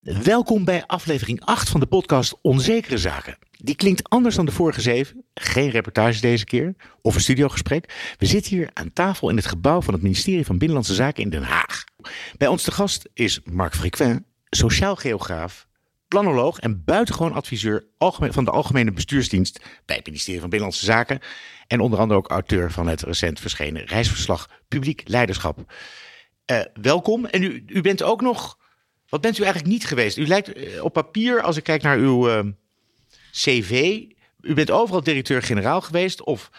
Welkom bij aflevering 8 van de podcast Onzekere Zaken. Die klinkt anders dan de vorige zeven. Geen reportage deze keer of een studiogesprek. We zitten hier aan tafel in het gebouw van het ministerie van Binnenlandse Zaken in Den Haag. Bij ons te gast is Marc Frequin, sociaal geograaf, planoloog en buitengewoon adviseur van de Algemene Bestuursdienst bij het ministerie van Binnenlandse Zaken. En onder andere ook auteur van het recent verschenen reisverslag Publiek Leiderschap. Uh, welkom. En u, u bent ook nog wat bent u eigenlijk niet geweest? U lijkt eh, op papier, als ik kijk naar uw uh, cv, u bent overal directeur-generaal geweest of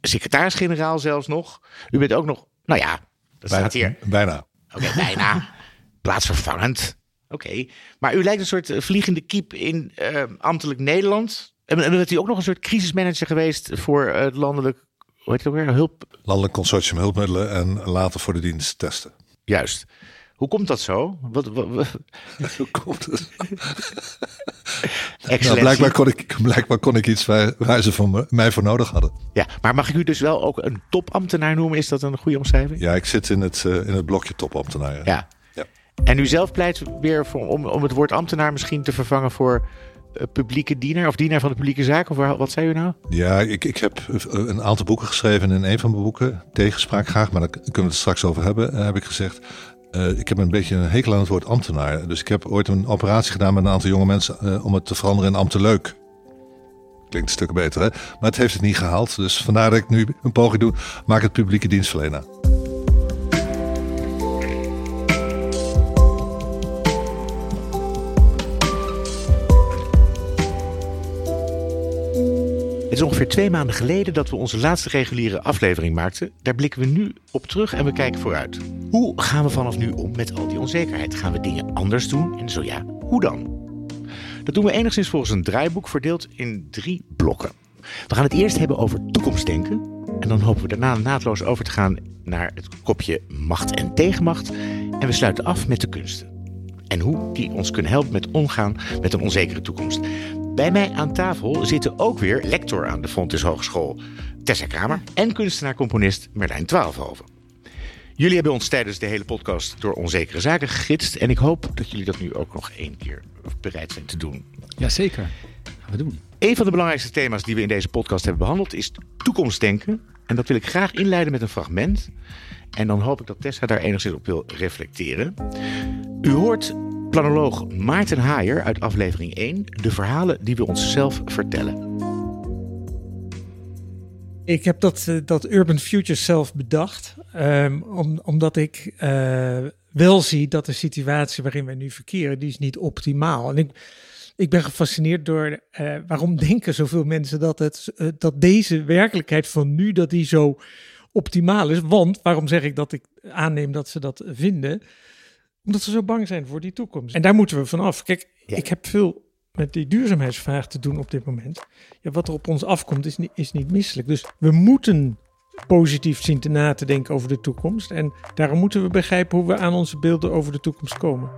secretaris-generaal zelfs nog. U bent ook nog, nou ja, dat staat hier. Bijna. Oké, bijna. Plaatsvervangend. Oké. Maar u lijkt een soort eh, vliegende kiep in uh, ambtelijk Nederland. En dan bent u ook nog een soort crisismanager geweest voor het landelijk, hoe heet het ook weer, hulp... Landelijk Consortium Hulpmiddelen en later voor de dienst testen. Juist. Hoe komt dat zo? Wat, wat, Hoe komt het? nou, blijkbaar, kon ik, blijkbaar kon ik iets waar, waar ze van mij voor nodig hadden. Ja, maar mag ik u dus wel ook een topambtenaar noemen? Is dat een goede omschrijving? Ja, ik zit in het, uh, in het blokje topambtenaar. Ja. ja. En u zelf pleit weer voor, om, om het woord ambtenaar misschien te vervangen voor uh, publieke dienaar of dienaar van de publieke zaak? Of wat zei u nou? Ja, ik, ik heb een aantal boeken geschreven. In een van mijn boeken, Tegenspraak graag, maar daar kunnen we het straks over hebben, heb ik gezegd uh, ik heb een beetje een hekel aan het woord ambtenaar. Dus ik heb ooit een operatie gedaan met een aantal jonge mensen uh, om het te veranderen in ambteleuk. Klinkt een stuk beter, hè? Maar het heeft het niet gehaald. Dus vandaar dat ik nu een poging doe. Maak het publieke dienstverlener. Het is ongeveer twee maanden geleden dat we onze laatste reguliere aflevering maakten. Daar blikken we nu op terug en we kijken vooruit. Hoe gaan we vanaf nu om met al die onzekerheid? Gaan we dingen anders doen? En zo ja, hoe dan? Dat doen we enigszins volgens een draaiboek verdeeld in drie blokken. We gaan het eerst hebben over toekomstdenken. En dan hopen we daarna naadloos over te gaan naar het kopje macht en tegenmacht. En we sluiten af met de kunsten. En hoe die ons kunnen helpen met omgaan met een onzekere toekomst. Bij mij aan tafel zitten ook weer lector aan de Fontys Hogeschool Tessa Kramer en kunstenaar-componist Merlijn Twaalfhoven. Jullie hebben ons tijdens de hele podcast door onzekere zaken gegidst. En ik hoop dat jullie dat nu ook nog één keer bereid zijn te doen. Jazeker, gaan we doen. Een van de belangrijkste thema's die we in deze podcast hebben behandeld is toekomstdenken. En dat wil ik graag inleiden met een fragment. En dan hoop ik dat Tessa daar enigszins op wil reflecteren. U hoort planoloog Maarten Haaier uit aflevering 1 de verhalen die we onszelf vertellen. Ik heb dat, eh, dat Urban Future zelf bedacht, om, omdat ik uh, wel zie dat de situatie waarin wij nu verkeren, die is niet optimaal. En ik, ik ben gefascineerd door uh, waarom denken zoveel mensen dat, het, dat deze werkelijkheid van nu, dat die zo optimaal is. Want, waarom zeg ik dat ik aanneem dat ze dat vinden? Omdat ze zo bang zijn voor die toekomst. En daar moeten we vanaf. Kijk, ik heb veel met die duurzaamheidsvraag te doen op dit moment. Ja, wat er op ons afkomt is niet, is niet misselijk. Dus we moeten positief zien te na te denken over de toekomst. En daarom moeten we begrijpen hoe we aan onze beelden over de toekomst komen.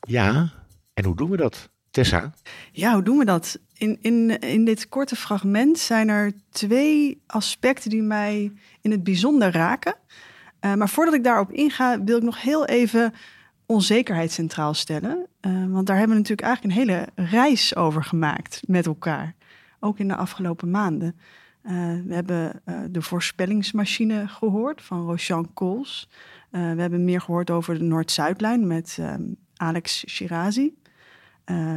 Ja, en hoe doen we dat, Tessa? Ja, hoe doen we dat? In, in, in dit korte fragment zijn er twee aspecten die mij in het bijzonder raken. Uh, maar voordat ik daarop inga, wil ik nog heel even onzekerheid centraal stellen. Uh, want daar hebben we natuurlijk eigenlijk een hele reis over gemaakt met elkaar. Ook in de afgelopen maanden. Uh, we hebben de voorspellingsmachine gehoord van Roshan Kools. we hebben meer gehoord over de Noord-Zuidlijn met um, Alex Shirazi.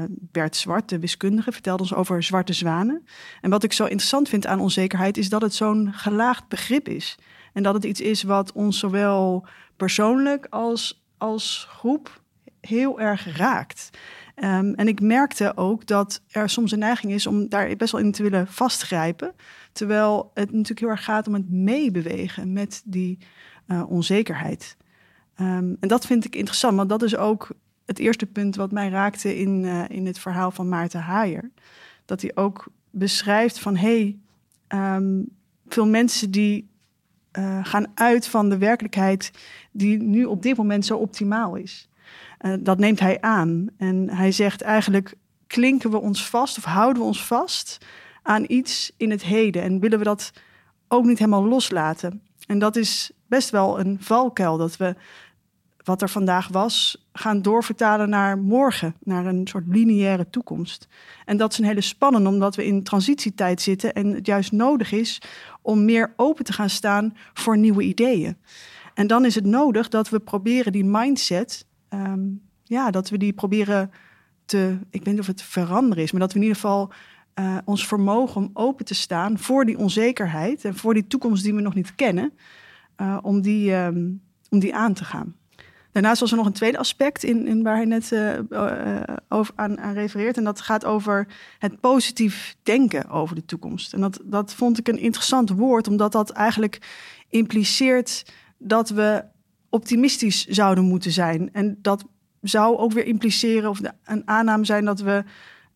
Bert Zwart, de wiskundige, vertelde ons over zwarte zwanen. En wat ik zo interessant vind aan onzekerheid is dat het zo'n gelaagd begrip is. En dat het iets is wat ons zowel persoonlijk als, als groep heel erg raakt. Um, en ik merkte ook dat er soms een neiging is om daar best wel in te willen vastgrijpen. Terwijl het natuurlijk heel erg gaat om het meebewegen met die uh, onzekerheid. Um, en dat vind ik interessant, want dat is ook het eerste punt wat mij raakte in, uh, in het verhaal van Maarten Haaier. Dat hij ook beschrijft van hé, hey, um, veel mensen die uh, gaan uit van de werkelijkheid die nu op dit moment zo optimaal is. Uh, dat neemt hij aan. En hij zegt eigenlijk klinken we ons vast of houden we ons vast aan iets in het heden en willen we dat ook niet helemaal loslaten. En dat is best wel een valkuil dat we wat er vandaag was, gaan doorvertalen naar morgen, naar een soort lineaire toekomst. En dat is een hele spannende, omdat we in transitietijd zitten en het juist nodig is om meer open te gaan staan voor nieuwe ideeën. En dan is het nodig dat we proberen die mindset, ehm, ja, dat we die proberen te, ik weet niet of het veranderen is, maar dat we in ieder geval uh, ons vermogen om open te staan voor die onzekerheid en voor die toekomst die we nog niet kennen, uh, om, die, um, om die aan te gaan. Daarnaast was er nog een tweede aspect in, in waar hij net uh, over aan, refereert. En dat gaat over het positief denken over de toekomst. En dat, dat vond ik een interessant woord, omdat dat eigenlijk impliceert dat we optimistisch zouden moeten zijn. En dat zou ook weer impliceren, of een aanname zijn, dat we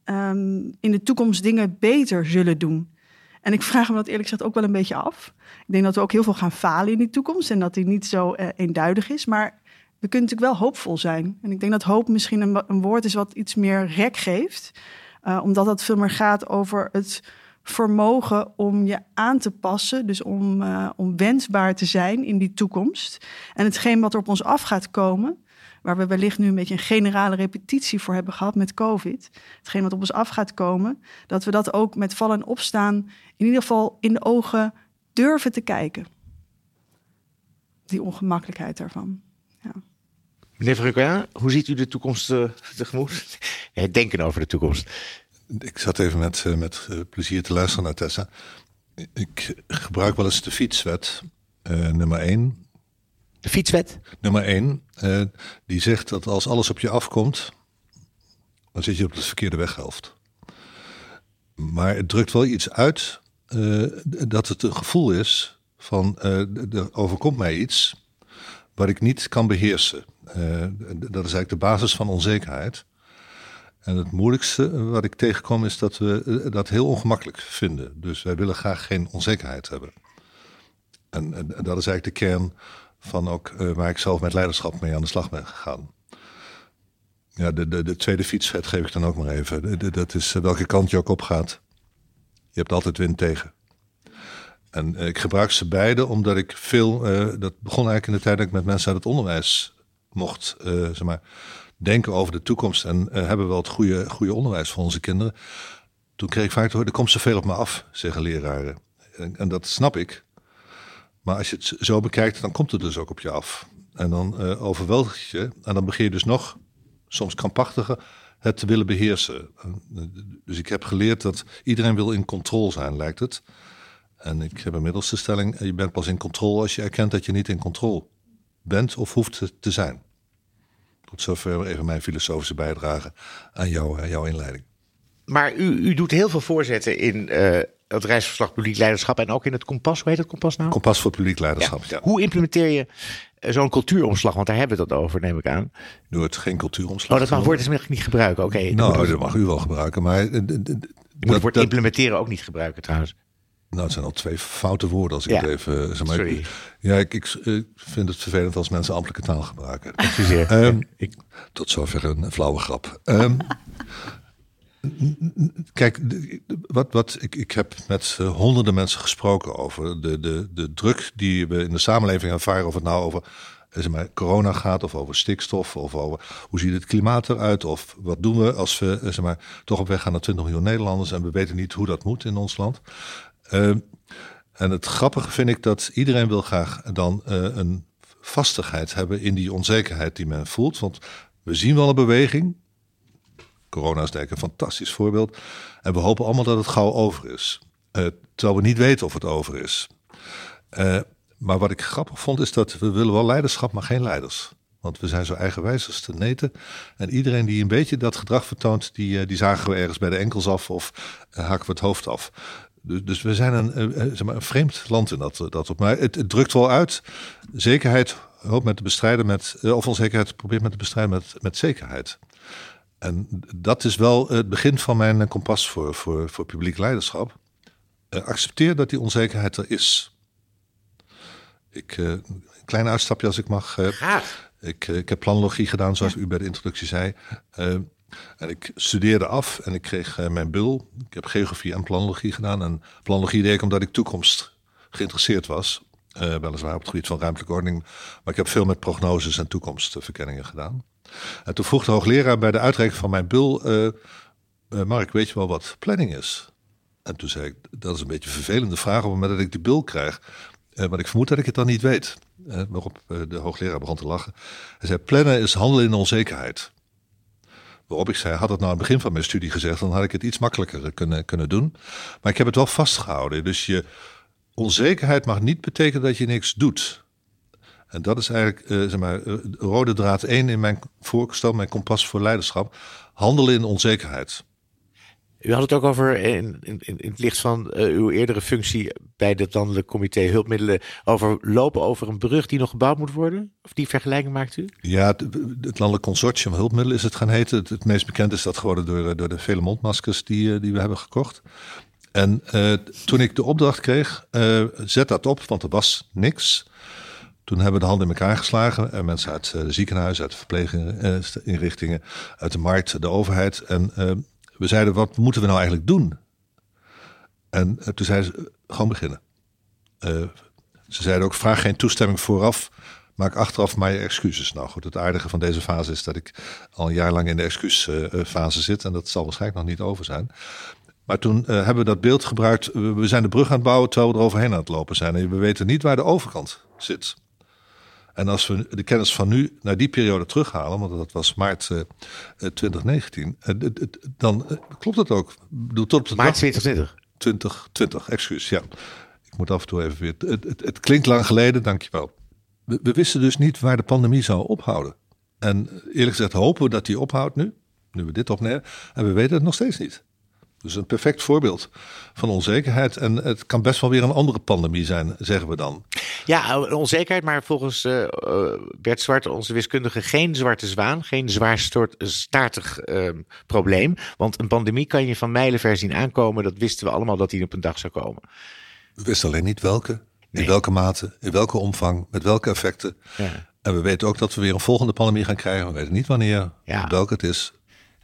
um, in de toekomst dingen beter zullen doen. En ik vraag me dat eerlijk gezegd ook wel een beetje af. Ik denk dat we ook heel veel gaan falen in die toekomst en dat die niet zo uh, eenduidig is. Maar we kunnen natuurlijk wel hoopvol zijn. En ik denk dat hoop misschien een, woord is wat iets meer rek geeft. Uh, omdat dat veel meer gaat over het vermogen om je aan te passen. Dus om, uh, om wensbaar te zijn in die toekomst. En hetgeen wat er op ons af gaat komen waar we wellicht nu een beetje een generale repetitie voor hebben gehad met COVID. Hetgeen wat op ons af gaat komen, dat we dat ook met vallen en opstaan in ieder geval in de ogen durven te kijken. Die ongemakkelijkheid daarvan. Ja. Meneer Frucoya, hoe ziet u de toekomst uh, tegemoet? Het denken over de toekomst. Ik zat even met, uh, met uh, plezier te luisteren naar Tessa. Ik gebruik wel eens de fietswet, nummer 1. De fietswet? Nummer 1, uh, die zegt dat als alles op je afkomt, dan zit je op de verkeerde weghelft. Maar het drukt wel iets uit uh, dat het een gevoel is van uh, er overkomt mij iets wat ik niet kan beheersen. dat is eigenlijk de basis van onzekerheid. En het moeilijkste wat ik tegenkom is dat we dat heel ongemakkelijk vinden. Dus wij willen graag geen onzekerheid hebben. En, en dat is eigenlijk de kern van ook waar ik zelf met leiderschap mee aan de slag ben gegaan. Ja, de, de, de tweede fietsvet geef ik dan ook maar even. Dat is welke kant je ook op gaat. Je hebt altijd wind tegen. En uh, ik gebruik ze beide omdat ik veel. Uh, dat begon eigenlijk in de tijd dat ik met mensen uit het onderwijs mocht zeg maar, denken over de toekomst. En hebben we wel het goede, goede onderwijs voor onze kinderen. Toen kreeg ik vaak te horen: er komt zoveel op me af, zeggen leraren. En, en dat snap ik. Maar als je het zo bekijkt, dan komt het dus ook op je af. En dan uh, overweldigt je. En dan begin je dus nog, soms krampachtiger, het te willen beheersen. Dus ik heb geleerd dat iedereen wil in controle zijn, lijkt het. En ik heb inmiddels de stelling, je bent pas in controle als je erkent dat je niet in controle bent of hoeft te zijn. Tot zover even mijn filosofische bijdrage aan jou, jouw inleiding. Maar u, u doet heel veel voorzetten in uh, het reisverslag publiek leiderschap en ook in het kompas. Hoe heet het kompas nou? Kompas voor publiek leiderschap. Ja. Hoe implementeer je eh, zo'n cultuuromslag? Want daar hebben we het over, neem ik aan. Doe het geen cultuuromslag. Oh, dat mag woord is niet gebruiken. Oké. Okay, nou, dat mag u wel gebruiken, maar je moet het woord implementeren ook niet gebruiken trouwens. Nou, het zijn al twee foute woorden als ik ja. het even. Zeg maar, Sorry. Ja, ik, ik, ik, vind het vervelend als mensen ambtelijke taal gebruiken. um, ik, tot zover een flauwe grap. Um, Kijk, wat, wat, ik, ik heb met uh, honderden mensen gesproken over de, de, de druk die we in de samenleving ervaren. Of het nou over eh, zeg maar, corona gaat, of over stikstof, of over hoe ziet het klimaat eruit, of wat doen we als we eh, zeg maar, toch op weg gaan naar 20 miljoen Nederlanders en we weten niet hoe dat moet in ons land. Uh, en het grappige vind ik dat iedereen wil graag dan uh, een vastigheid hebben in die onzekerheid die men voelt. Want we zien wel een beweging, Corona is denk ik een fantastisch voorbeeld. En we hopen allemaal dat het gauw over is. Uh, terwijl we niet weten of het over is. Uh, maar wat ik grappig vond is dat we willen wel leiderschap, maar geen leiders. Want we zijn zo eigenwijs als te neten. En iedereen die een beetje dat gedrag vertoont, die, die zagen we ergens bij de enkels af of haken we het hoofd af. Dus, dus we zijn een, zeg maar, een vreemd land in dat, dat op. Maar het, het drukt wel uit. Zekerheid hoopt met te bestrijden met, of onzekerheid probeert met te bestrijden met, met zekerheid. En dat is wel het begin van mijn kompas voor, voor, voor publiek leiderschap. Accepteer dat die onzekerheid er is. Ik, een klein uitstapje als ik mag. Graag. Ik, ik heb planologie gedaan, zoals u bij de introductie zei. En ik studeerde af en ik kreeg mijn bul. Ik heb geografie en planologie gedaan. En planologie deed ik omdat ik toekomst geïnteresseerd was. Uh, weliswaar op het gebied van ruimtelijke ordening. Maar ik heb veel met prognoses en toekomstverkenningen gedaan. En toen vroeg de hoogleraar bij de uitreiking van mijn bul... Uh, Mark, weet je wel wat planning is? En toen zei ik, dat is een beetje een vervelende vraag op het moment dat ik die bul krijg. Maar ik vermoed dat ik het dan niet weet. Waarop de hoogleraar begon te lachen. Hij zei, plannen is handelen in onzekerheid. Waarop ik zei, had het nou aan het begin van mijn studie gezegd, dan had ik het iets makkelijker kunnen, kunnen doen. Maar ik heb het wel vastgehouden. Dus je onzekerheid mag niet betekenen dat je niks doet. En dat is eigenlijk uh, zeg maar, uh, rode draad 1 in mijn voorstel, mijn kompas voor leiderschap. Handelen in onzekerheid. U had het ook over, in, in, in het licht van uh, uw eerdere functie bij het landelijk comité hulpmiddelen, over lopen over een brug die nog gebouwd moet worden? Of die vergelijking maakt u? Ja, het, landelijk consortium hulpmiddelen is het gaan heten. Het, meest bekend is dat geworden door, door de vele mondmaskers die, die we hebben gekocht. En toen ik de opdracht kreeg, zet dat op, want er was niks. Toen hebben we de handen in elkaar geslagen. En mensen uit de ziekenhuizen, uit de verpleeginrichtingen, uit de markt, de overheid. En we zeiden, wat moeten we nou eigenlijk doen? En uh, toen zeiden ze, gewoon beginnen. Uh, ze zeiden ook, vraag geen toestemming vooraf, maak achteraf maar je excuses. Nou goed, het aardige van deze fase is dat ik al een jaar lang in de excuusfase zit. En dat zal waarschijnlijk nog niet over zijn. Maar toen hebben we dat beeld gebruikt. We zijn de brug aan het bouwen terwijl we er overheen aan het lopen zijn. En we weten niet waar de overkant zit. En als we de kennis van nu naar die periode terughalen, want dat was maart uh, 2019, uh, dan uh, klopt het ook. Tot op maart 2020? 2020, excuus, ja. Ik moet af en toe even weer. Het, het, het klinkt lang geleden, dankjewel. We, we wisten dus niet waar de pandemie zou ophouden. En eerlijk gezegd hopen we dat die ophoudt nu, nu we dit opnemen. En we weten het nog steeds niet. Dus een perfect voorbeeld van onzekerheid. En het kan best wel weer een andere pandemie zijn, zeggen we dan. Ja, onzekerheid, maar volgens uh, Bert Zwart, onze wiskundige, geen zwarte zwaan, geen zwaarstaartig uh, probleem. Want een pandemie kan je van mijlenver zien aankomen. Dat wisten we allemaal dat die op een dag zou komen. We wisten alleen niet welke, nee. in welke mate, in welke omvang, met welke effecten. Ja. En we weten ook dat we weer een volgende pandemie gaan krijgen. We weten niet wanneer, ja. welke het is.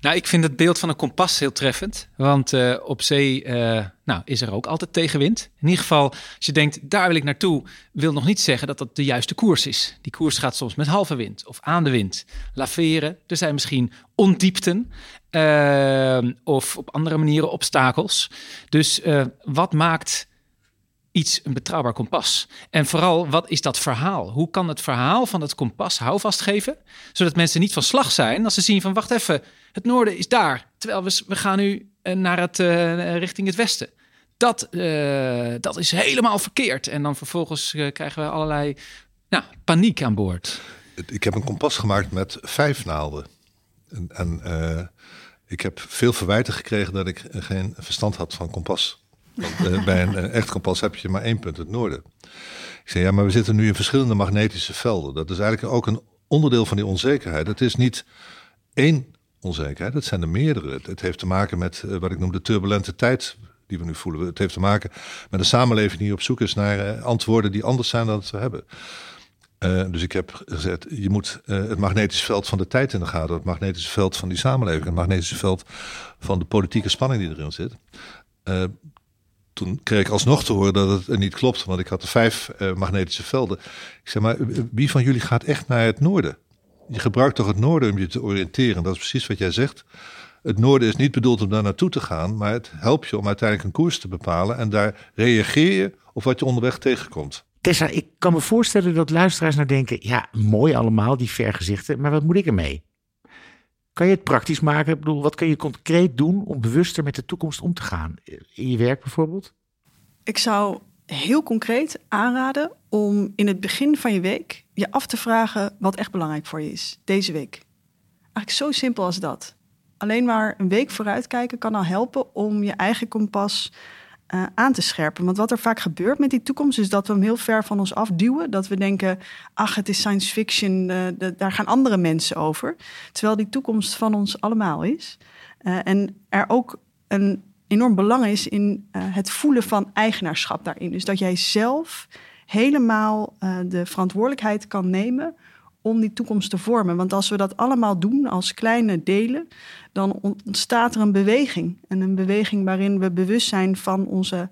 Nou, ik vind het beeld van een kompas heel treffend. Want uh, op zee uh, nou, is er ook altijd tegenwind. In ieder geval, als je denkt, daar wil ik naartoe, wil nog niet zeggen dat dat de juiste koers is. Die koers gaat soms met halve wind of aan de wind. Laveren, er zijn misschien ondiepten uh, of op andere manieren obstakels. Dus wat maakt iets een betrouwbaar kompas? En vooral, wat is dat verhaal? Hoe kan het verhaal van het kompas houvast geven, zodat mensen niet van slag zijn als ze zien van, wacht even, het noorden is daar, terwijl we, we gaan nu naar het, uh, richting het westen. Dat, uh, dat is helemaal verkeerd. En dan vervolgens krijgen we allerlei nou, paniek aan boord. Ik heb een kompas gemaakt met vijf naalden. En, ik heb veel verwijten gekregen dat ik geen verstand had van kompas. Bij een echt kompas heb je maar één punt, het noorden. Ik zei, ja, maar we zitten nu in verschillende magnetische velden. Dat is eigenlijk ook een onderdeel van die onzekerheid. Het is niet één onzekerheid. Dat zijn er meerdere. Het heeft te maken met uh, wat ik noem de turbulente tijd die we nu voelen. Het heeft te maken met een samenleving die op zoek is naar uh, antwoorden die anders zijn dan we hebben. Uh, dus ik heb gezegd, je moet het magnetische veld van de tijd in de gaten, het magnetische veld van die samenleving, het magnetische veld van de politieke spanning die erin zit. toen kreeg ik alsnog te horen dat het niet klopt, want ik had vijf magnetische velden. Ik zeg maar, wie van jullie gaat echt naar het noorden? Je gebruikt toch het noorden om je te oriënteren. Dat is precies wat jij zegt. Het noorden is niet bedoeld om daar naartoe te gaan, maar het helpt je om uiteindelijk een koers te bepalen. En daar reageer je op wat je onderweg tegenkomt. Tessa, ik kan me voorstellen dat luisteraars nou denken: ja, mooi allemaal, die vergezichten, maar wat moet ik ermee? Kan je het praktisch maken? Ik bedoel, wat kun je concreet doen om bewuster met de toekomst om te gaan? In je werk bijvoorbeeld? Ik zou heel concreet aanraden om in het begin van je week je af te vragen wat echt belangrijk voor je is deze week. Eigenlijk zo simpel als dat. Alleen maar een week vooruitkijken kan al helpen om je eigen kompas uh, aan te scherpen. Want wat er vaak gebeurt met die toekomst is dat we hem heel ver van ons afduwen. Dat we denken, ach, het is science fiction, de, daar gaan andere mensen over. Terwijl die toekomst van ons allemaal is. Uh, en er ook een enorm belang is in het voelen van eigenaarschap daarin. Dus dat jij zelf helemaal uh, de verantwoordelijkheid kan nemen om die toekomst te vormen. Want als we dat allemaal doen als kleine delen, dan ontstaat er een beweging. En een beweging waarin we bewust zijn van onze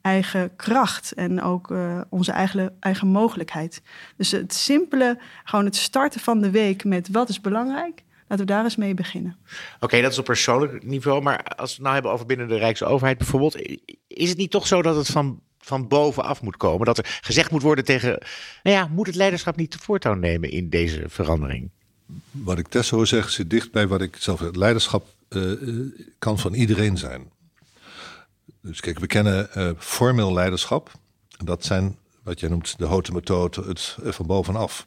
eigen kracht en ook uh, onze eigen, eigen mogelijkheid. Dus het simpele, gewoon het starten van de week met wat is belangrijk. Laten we daar eens mee beginnen. Oké, dat is op persoonlijk niveau. Maar als we het nou hebben over binnen de Rijksoverheid bijvoorbeeld. Is het niet toch zo dat het van, van bovenaf moet komen? Dat er gezegd moet worden tegen. Nou ja, moet het leiderschap niet te voortouw nemen in deze verandering? Wat ik Tessa hoor zeggen zit dicht bij wat ik zelf. Het leiderschap uh, kan van iedereen zijn. Dus kijk, we kennen uh, formeel leiderschap. Dat zijn wat jij noemt de houten methode, het van bovenaf.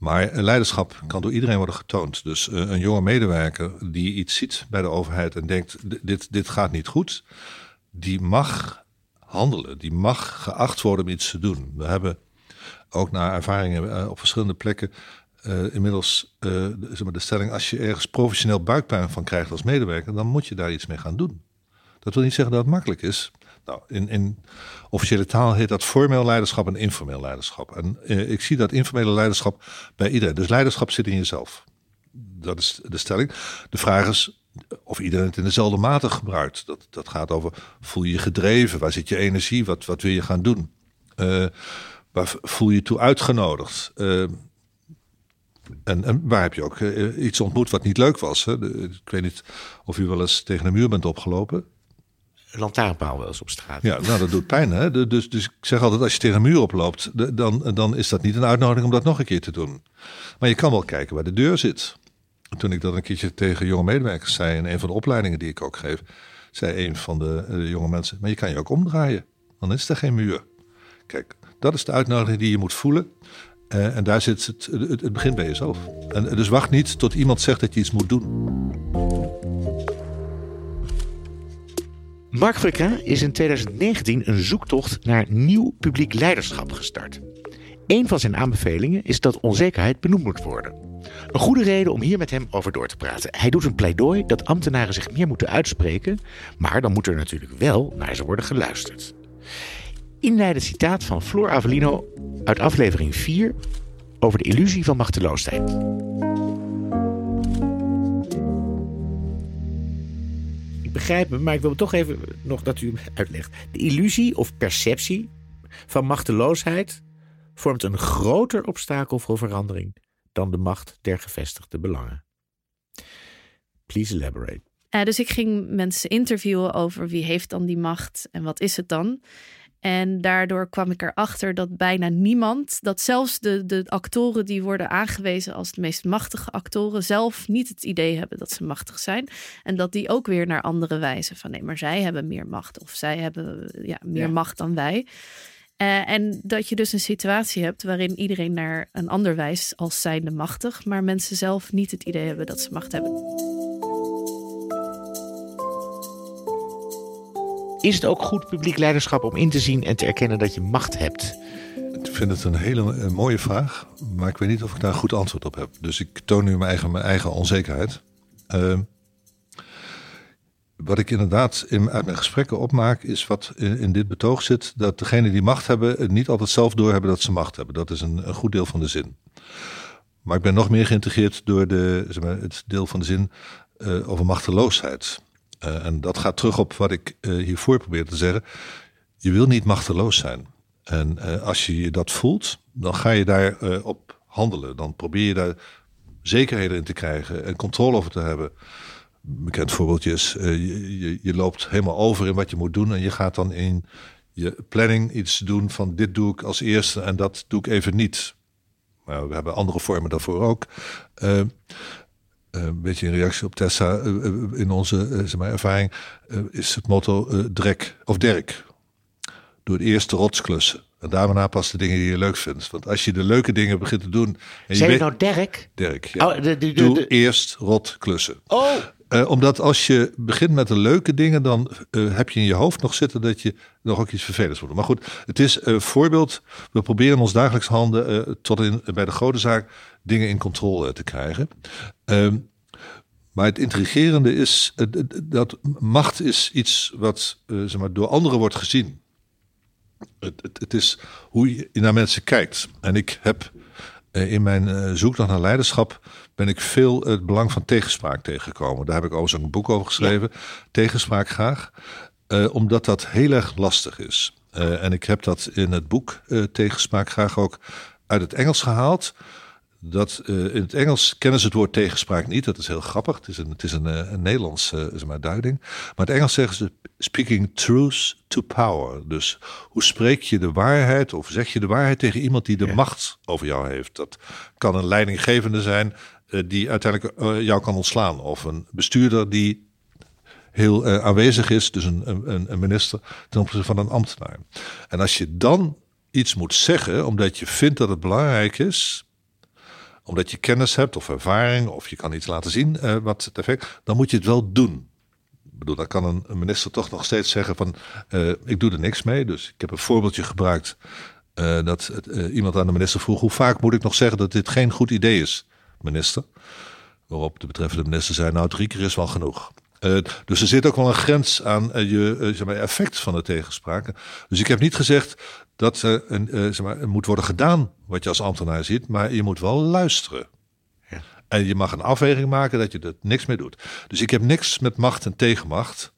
Maar leiderschap kan door iedereen worden getoond. Dus uh, een jonge medewerker die iets ziet bij de overheid en denkt: dit, dit gaat niet goed, die mag handelen, die mag geacht worden om iets te doen. We hebben ook naar ervaringen op verschillende plekken uh, inmiddels zeg maar de stelling: als je ergens professioneel buikpijn van krijgt als medewerker, dan moet je daar iets mee gaan doen. Dat wil niet zeggen dat het makkelijk is. Nou, in, in officiële taal heet dat formeel leiderschap en informeel leiderschap. En uh, ik zie dat informele leiderschap bij iedereen. Dus leiderschap zit in jezelf. Dat is de stelling. De vraag is of iedereen het in dezelfde mate gebruikt. Dat, dat gaat over: voel je je gedreven? Waar zit je energie? Wat, wat wil je gaan doen? waar voel je toe uitgenodigd? En, en, waar heb je ook iets ontmoet wat niet leuk was? Hè? ik weet niet of u wel eens tegen een muur bent opgelopen. Lantaarnpaal wel eens op straat. Ja, nou dat doet pijn. Hè? Dus, dus ik zeg altijd, als je tegen een muur oploopt, dan, dan is dat niet een uitnodiging om dat nog een keer te doen. Maar je kan wel kijken waar de deur zit. Toen ik dat een keertje tegen jonge medewerkers zei in een van de opleidingen die ik ook geef, zei een van de, de jonge mensen, maar je kan je ook omdraaien. Dan is er geen muur. Kijk, dat is de uitnodiging die je moet voelen. Uh, en daar zit het, het, het begint bij jezelf. En, dus wacht niet tot iemand zegt dat je iets moet doen. Mark Frequin is in 2019 een zoektocht naar nieuw publiek leiderschap gestart. Een van zijn aanbevelingen is dat onzekerheid benoemd moet worden. Een goede reden om hier met hem over door te praten. Hij doet een pleidooi dat ambtenaren zich meer moeten uitspreken, maar dan moet er natuurlijk wel naar ze worden geluisterd inleidend citaat van Floor Avelino uit aflevering 4 over de illusie van machteloosheid. Begrijp me, maar ik wil toch even nog dat u uitlegt. De illusie of perceptie van machteloosheid vormt een groter obstakel voor verandering dan de macht der gevestigde belangen. Please elaborate. Uh, dus ik ging mensen interviewen over wie heeft dan die macht en wat is het dan. En daardoor kwam ik erachter dat bijna niemand, dat zelfs de, de actoren die worden aangewezen als de meest machtige actoren, zelf niet het idee hebben dat ze machtig zijn. En dat die ook weer naar andere wijzen van nee, maar zij hebben meer macht of zij hebben ja, meer macht dan wij. Uh, en dat je dus een situatie hebt waarin iedereen naar een ander wijst als zijnde machtig, maar mensen zelf niet het idee hebben dat ze macht hebben. Is het ook goed publiek leiderschap om in te zien en te erkennen dat je macht hebt? Ik vind het een hele mooie vraag, maar ik weet niet of ik daar een goed antwoord op heb. Dus ik toon nu mijn eigen, mijn eigen onzekerheid. Uh, wat ik inderdaad in, uit mijn gesprekken opmaak, is wat in, dit betoog zit: dat degenen die macht hebben, het niet altijd zelf doorhebben dat ze macht hebben. Dat is een, een goed deel van de zin. Maar ik ben nog meer geïntegreerd door de, zeg maar, het deel van de zin uh, over machteloosheid. Uh, en dat gaat terug op wat ik uh, hiervoor probeer te zeggen. Je wil niet machteloos zijn. En uh, als je dat voelt, dan ga je daar op handelen. Dan probeer je daar zekerheden in te krijgen en controle over te hebben. Bekend voorbeeldje is, je, je, loopt helemaal over in wat je moet doen en je gaat dan in je planning iets doen van dit doe ik als eerste en dat doe ik even niet. Maar we hebben andere vormen daarvoor ook. Eh, een beetje in reactie op Tessa, eh, eh, in onze zeg maar, ervaring, is het motto drek of derk. Doe het eerst de rotsklussen. En daarna pas de dingen die je leuk vindt. Want als je de leuke dingen begint te doen. En je, je nou Dirk? Dirk, ja. Oh, de, de, Doe eerst rotklussen. Oh. omdat als je begint met de leuke dingen, dan heb je in je hoofd nog zitten dat je nog ook iets vervelends wordt. Maar goed, het is een voorbeeld. We proberen ons dagelijks handen tot in, bij de grote zaak dingen in controle te krijgen. Ehm, maar het intrigerende is dat macht is iets wat uh, zeg maar, door anderen wordt gezien. Het, het, het, is hoe je naar mensen kijkt. En ik heb uh, in mijn uh, zoektocht naar leiderschap ben ik veel het belang van tegenspraak tegengekomen. Daar heb ik overigens een boek over geschreven. Tegenspraak graag. Omdat dat heel erg lastig is. En ik heb dat in het boek Tegenspraak graag ook uit het Engels gehaald. Dat, in het Engels kennen ze het woord tegenspraak niet. Dat is heel grappig. Het is een, het is een, een Nederlands zeg maar, duiding. Maar in het Engels zeggen ze speaking truth to power. Dus hoe spreek je de waarheid of zeg je de waarheid tegen iemand die de ja. macht over jou heeft? Dat kan een leidinggevende zijn die uiteindelijk jou kan ontslaan. Of een bestuurder die heel aanwezig is, dus een, een, een minister, ten opzichte van een ambtenaar. En als je dan iets moet zeggen, omdat je vindt dat het belangrijk is, omdat je kennis hebt of ervaring, of je kan iets laten zien uh, wat het effect, dan moet je het wel doen. Ik bedoel, dan kan een, minister toch nog steeds zeggen van, uh, ik doe er niks mee. Dus ik heb een voorbeeldje gebruikt dat het, iemand aan de minister vroeg, hoe vaak moet ik nog zeggen dat dit geen goed idee is, minister? Waarop de betreffende minister zei, nou drie keer is wel genoeg. Uh, dus er zit ook wel een grens aan uh, je uh, zeg maar, effect van de tegenspraken. Dus ik heb niet gezegd dat er een, zeg maar, moet worden gedaan wat je als ambtenaar ziet, maar je moet wel luisteren. Ja. En je mag een afweging maken dat je er niks mee doet. Dus ik heb niks met macht en tegenmacht.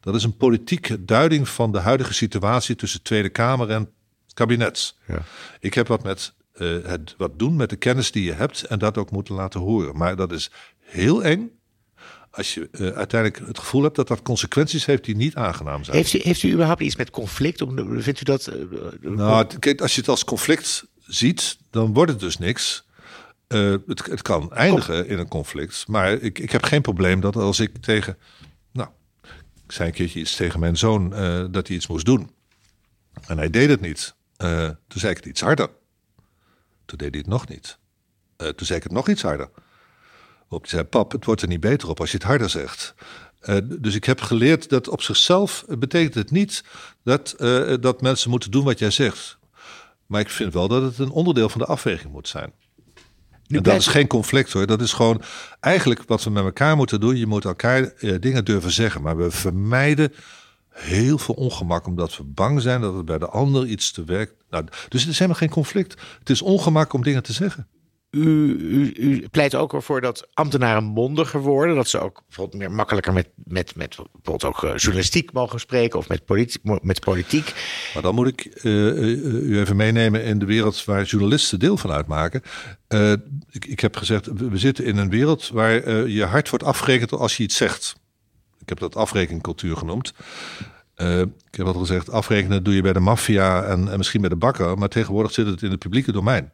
Dat is een politieke duiding van de huidige situatie tussen Tweede Kamer en kabinet. Ja. Ik heb wat met het wat doen met de kennis die je hebt en dat ook moeten laten horen. Maar dat is heel eng als je uh, uiteindelijk het gevoel hebt dat dat consequenties heeft die niet aangenaam zijn. Heeft u, heeft u überhaupt iets met conflict? Vindt u dat? Uh, nou, kijk, als je het als conflict ziet, dan wordt het dus niks. Uh, het, het, kan eindigen in een conflict. Maar ik, ik heb geen probleem dat als ik tegen. Nou, ik zei een keertje iets tegen mijn zoon dat hij iets moest doen. En hij deed het niet. toen zei ik het iets harder. Toen deed hij het nog niet. toen zei ik het nog iets harder. Zei, pap, het wordt er niet beter op als je het harder zegt. Uh, dus ik heb geleerd dat op zichzelf betekent het niet dat, uh, dat mensen moeten doen wat jij zegt. Maar ik vind wel dat het een onderdeel van de afweging moet zijn. En dat is geen conflict hoor. Dat is gewoon eigenlijk wat we met elkaar moeten doen. Je moet elkaar uh, dingen durven zeggen. Maar we vermijden heel veel ongemak omdat we bang zijn dat het bij de ander iets te werk. Nou, dus het is helemaal geen conflict. Het is ongemak om dingen te zeggen. U, pleit ook ervoor dat ambtenaren mondiger worden. Dat ze ook bijvoorbeeld meer makkelijker met, met, met bijvoorbeeld ook uh, journalistiek mogen spreken of met, politi met politiek. Maar dan moet ik uh, u even meenemen in de wereld waar journalisten deel van uitmaken. Ik, ik heb gezegd, we zitten in een wereld waar je hard wordt afgerekend als je iets zegt. Ik heb dat afrekencultuur genoemd. ik heb altijd gezegd, afrekenen doe je bij de maffia en, en misschien bij de bakker. Maar tegenwoordig zit het in het publieke domein.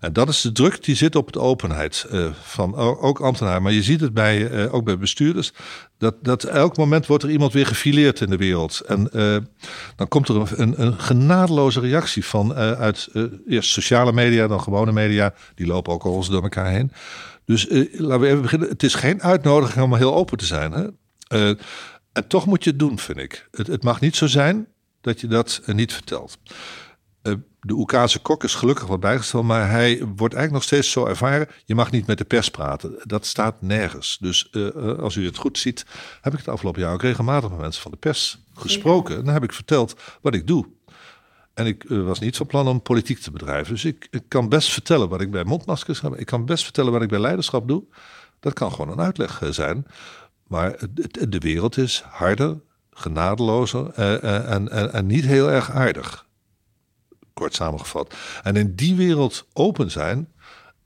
En dat is de druk die zit op de openheid uh, van ook ambtenaren. Maar je ziet het bij, uh, ook bij bestuurders. Dat, dat elk moment wordt er iemand weer gefileerd in de wereld. En uh, dan komt er een, een genadeloze reactie van uit eerst sociale media, dan gewone media. Die lopen ook al door elkaar heen. Dus laten we even beginnen. Het is geen uitnodiging om heel open te zijn. Hè? en toch moet je het doen, vind ik. Het, het mag niet zo zijn dat je dat niet vertelt de Oekase kok is gelukkig wat bijgesteld, maar hij wordt eigenlijk nog steeds zo ervaren. Je mag niet met de pers praten. Dat staat nergens. Dus uh, als u het goed ziet, heb ik het afgelopen jaar ook regelmatig met mensen van de pers gesproken. En dan heb ik verteld wat ik doe. En ik was niet van plan om politiek te bedrijven. Dus ik, kan best vertellen wat ik bij mondmaskers heb. Ik kan best vertellen wat ik bij leiderschap doe. Dat kan gewoon een uitleg zijn. Maar de wereld is harder, genadelozer en, en, en niet heel erg aardig kort samengevat. En in die wereld open zijn,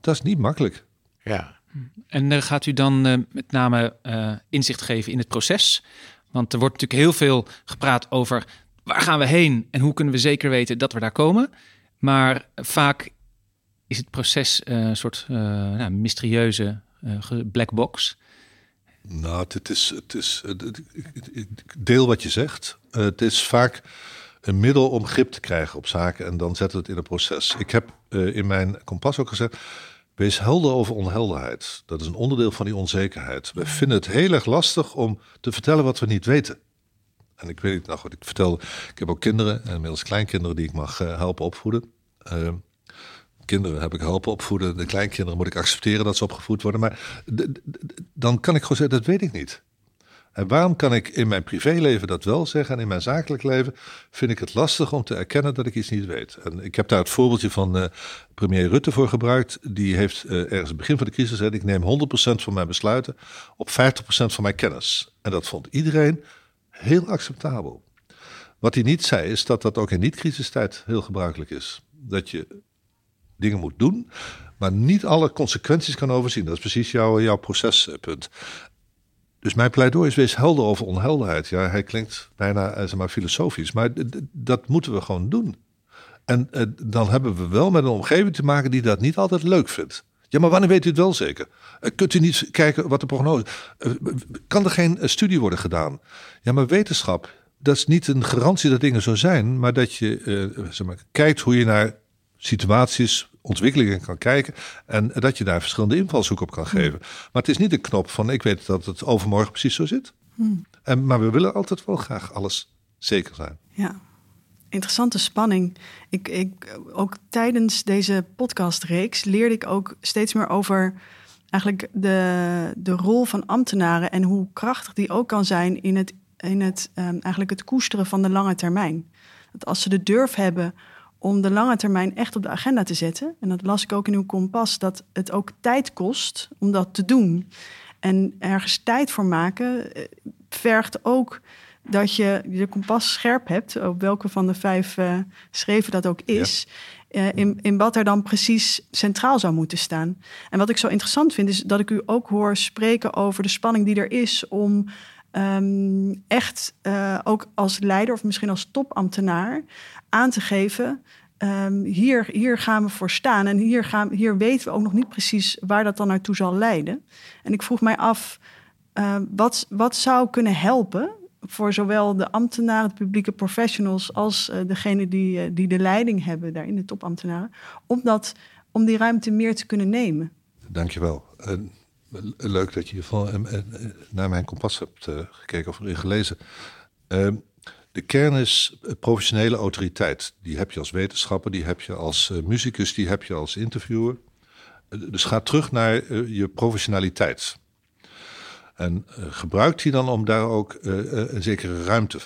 dat is niet makkelijk. Ja. En uh, gaat u dan uh, met name uh, inzicht geven in het proces? Want er wordt natuurlijk heel veel gepraat over waar gaan we heen en hoe kunnen we zeker weten dat we daar komen. Maar vaak is het proces een soort nou, mysterieuze black box. Nou, het is, het is, ik deel wat je zegt. het is vaak een middel om grip te krijgen op zaken en dan zetten we het in een proces. Ik heb uh, in mijn kompas ook gezegd, wees helder over onhelderheid. Dat is een onderdeel van die onzekerheid. We vinden het heel erg lastig om te vertellen wat we niet weten. En ik weet niet, nou goed, ik vertel, ik heb ook kinderen, en inmiddels kleinkinderen die ik mag uh, helpen opvoeden. Uh, kinderen heb ik helpen opvoeden, de kleinkinderen moet ik accepteren dat ze opgevoed worden. Maar dan kan ik gewoon zeggen, dat weet ik niet. En waarom kan ik in mijn privéleven dat wel zeggen en in mijn zakelijk leven vind ik het lastig om te erkennen dat ik iets niet weet. En ik heb daar het voorbeeldje van uh, premier Rutte voor gebruikt. Die heeft uh, ergens het begin van de crisis gezegd, ik neem 100% van mijn besluiten op 50% van mijn kennis. En dat vond iedereen heel acceptabel. Wat hij niet zei is dat dat ook in niet-crisistijd heel gebruikelijk is. Dat je dingen moet doen, maar niet alle consequenties kan overzien. Dat is precies jouw, jouw procespunt. Dus mijn pleidooi is wees helder over onhelderheid. Ja, hij klinkt bijna eh, zeg maar, filosofisch, maar dat moeten we gewoon doen. En eh, dan hebben we wel met een omgeving te maken die dat niet altijd leuk vindt. Ja, maar wanneer weet u het wel zeker? Uh, kunt u niet kijken wat de prognose... Uh, kan er geen studie worden gedaan? Ja, maar wetenschap, dat is niet een garantie dat dingen zo zijn... maar dat je zeg maar, kijkt hoe je naar situaties, ontwikkelingen kan kijken. En dat je daar verschillende invalshoeken op kan hmm. geven. Maar het is niet een knop van ik weet dat het overmorgen precies zo zit. Hmm. En, maar we willen altijd wel graag alles zeker zijn. Ja, interessante spanning. Ik, ik, ook tijdens deze podcastreeks leerde ik ook steeds meer over eigenlijk de, de rol van ambtenaren en hoe krachtig die ook kan zijn in het, in het, um, eigenlijk het koesteren van de lange termijn. Dat als ze de durf hebben om de lange termijn echt op de agenda te zetten. En dat las ik ook in uw kompas, dat het ook tijd kost om dat te doen. En ergens tijd voor maken eh, vergt ook dat je je kompas scherp hebt, op welke van de vijf uh, schreven dat ook is. Uh, in, in wat er dan precies centraal zou moeten staan. En wat ik zo interessant vind, is dat ik u ook hoor spreken over de spanning die er is om um, echt uh, ook als leider of misschien als topambtenaar aan te geven. Um, hier, hier gaan we voor staan. En hier, gaan, hier weten we ook nog niet precies waar dat dan naartoe zal leiden. En ik vroeg mij af, uh, wat, wat zou kunnen helpen voor zowel de ambtenaren, de publieke professionals, als uh, degene die, uh, die de leiding hebben daarin, de topambtenaren, om, dat, om die ruimte meer te kunnen nemen? Dankjewel. Uh, leuk dat je van, naar mijn kompas hebt gekeken of erin gelezen. Ehm, de kern is professionele autoriteit. Die heb je als wetenschapper, die heb je als muzikus, die heb je als interviewer. Dus ga terug naar je professionaliteit. En gebruik die dan om daar ook een zekere ruimte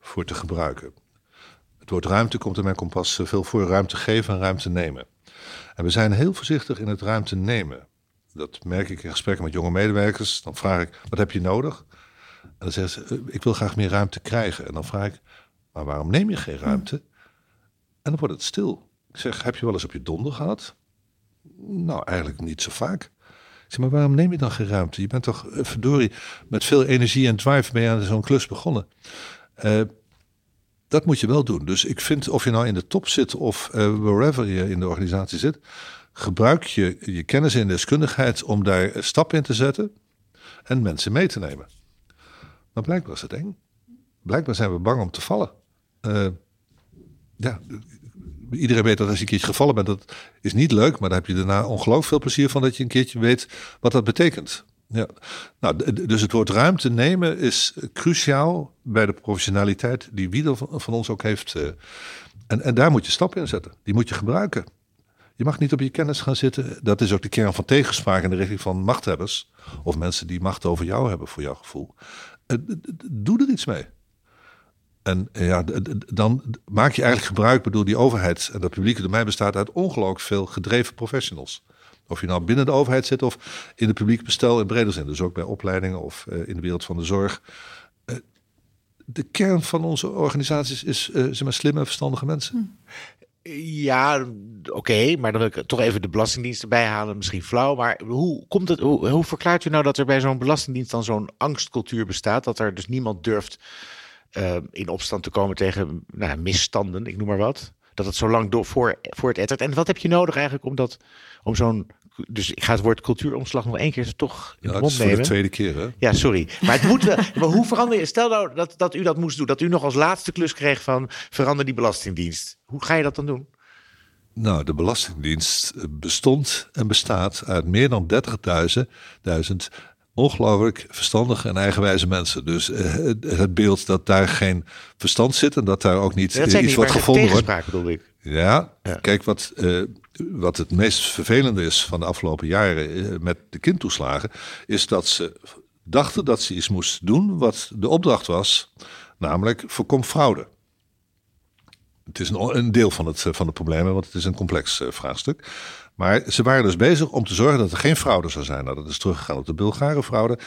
voor te gebruiken. Het woord ruimte komt in mijn kompas veel voor ruimte geven en ruimte nemen. En we zijn heel voorzichtig in het ruimte nemen. Dat merk ik in gesprekken met jonge medewerkers. Dan vraag ik, wat heb je nodig? En dan zeggen ze, eh, ik wil graag meer ruimte krijgen. En dan vraag ik, maar waarom neem je geen ruimte? En dan wordt het stil. Ik zeg, heb je wel eens op je donder gehad? Nou, eigenlijk niet zo vaak. Ik zeg, maar waarom neem je dan geen ruimte? Je bent toch, uh, verdorie, met veel energie en drive mee aan zo'n klus begonnen. Uh, dat moet je wel doen. Dus ik vind, of je nou in de top zit of wherever je in de organisatie zit, gebruik je je kennis en deskundigheid om daar stap in te zetten en mensen mee te nemen. Maar blijkbaar is het eng. Blijkbaar zijn we bang om te vallen. Uh, ja, iedereen weet dat als je een keertje gevallen bent, dat is niet leuk, maar daar heb je daarna ongelooflijk veel plezier van dat je een keertje weet wat dat betekent. Ja. Nou, dus het woord ruimte nemen is cruciaal bij de professionaliteit die wie van ons ook heeft. Eh, en, en daar moet je stappen in zetten. Die moet je gebruiken. Je mag niet op je kennis gaan zitten. Dat is ook de kern van tegenspraak in de richting van machthebbers. Of mensen die macht over jou hebben, voor jouw gevoel. Eh, doe er iets mee. En eh, ja, dan maak je eigenlijk gebruik, bedoel, die overheid en dat publieke domein bestaat uit ongelooflijk veel gedreven professionals. Of je nou binnen de overheid zit of in het publiek bestel in breder zin. Dus ook bij opleidingen of uh, in de wereld van de zorg. De kern van onze organisaties is zeg maar, slimme, verstandige mensen. Ja, oké, maar dan wil ik toch even de Belastingdienst erbij halen. Misschien flauw, maar hoe, komt het, hoe, hoe verklaart u nou dat er bij zo'n Belastingdienst dan zo'n angstcultuur bestaat? Dat er dus niemand durft uh, in opstand te komen tegen nou, misstanden, ik noem maar wat. Dat het zo lang door, voor, voor het ettert. En wat heb je nodig eigenlijk om, dat, om zo'n dus ik ga het woord cultuuromslag nog één keer toch in ja, de mond nemen. voor de tweede keer, hè? Ja, sorry. Maar het moet wel. maar hoe verander je? Stel nou dat, dat u dat moest doen. Dat u nog als laatste klus kreeg van verander die belastingdienst. Hoe ga je dat dan doen? Nou, de Belastingdienst bestond en bestaat uit meer dan 30.000 ongelooflijk verstandige en eigenwijze mensen. Dus uh, het beeld dat daar geen verstand zit en dat daar ook niet iets niet, wordt gevonden wordt. ik. Ja, ja. kijk wat. Uh, wat het meest vervelende is van de afgelopen jaren eh, met de kindtoeslagen, is dat ze dachten dat ze iets moesten doen wat de opdracht was, namelijk voorkom fraude. Het is een, deel van het, van de problemen, want het is een complex uh, vraagstuk. Maar ze waren dus bezig om te zorgen dat er geen fraude zou zijn. Nou, dat is teruggegaan op de Bulgare fraude.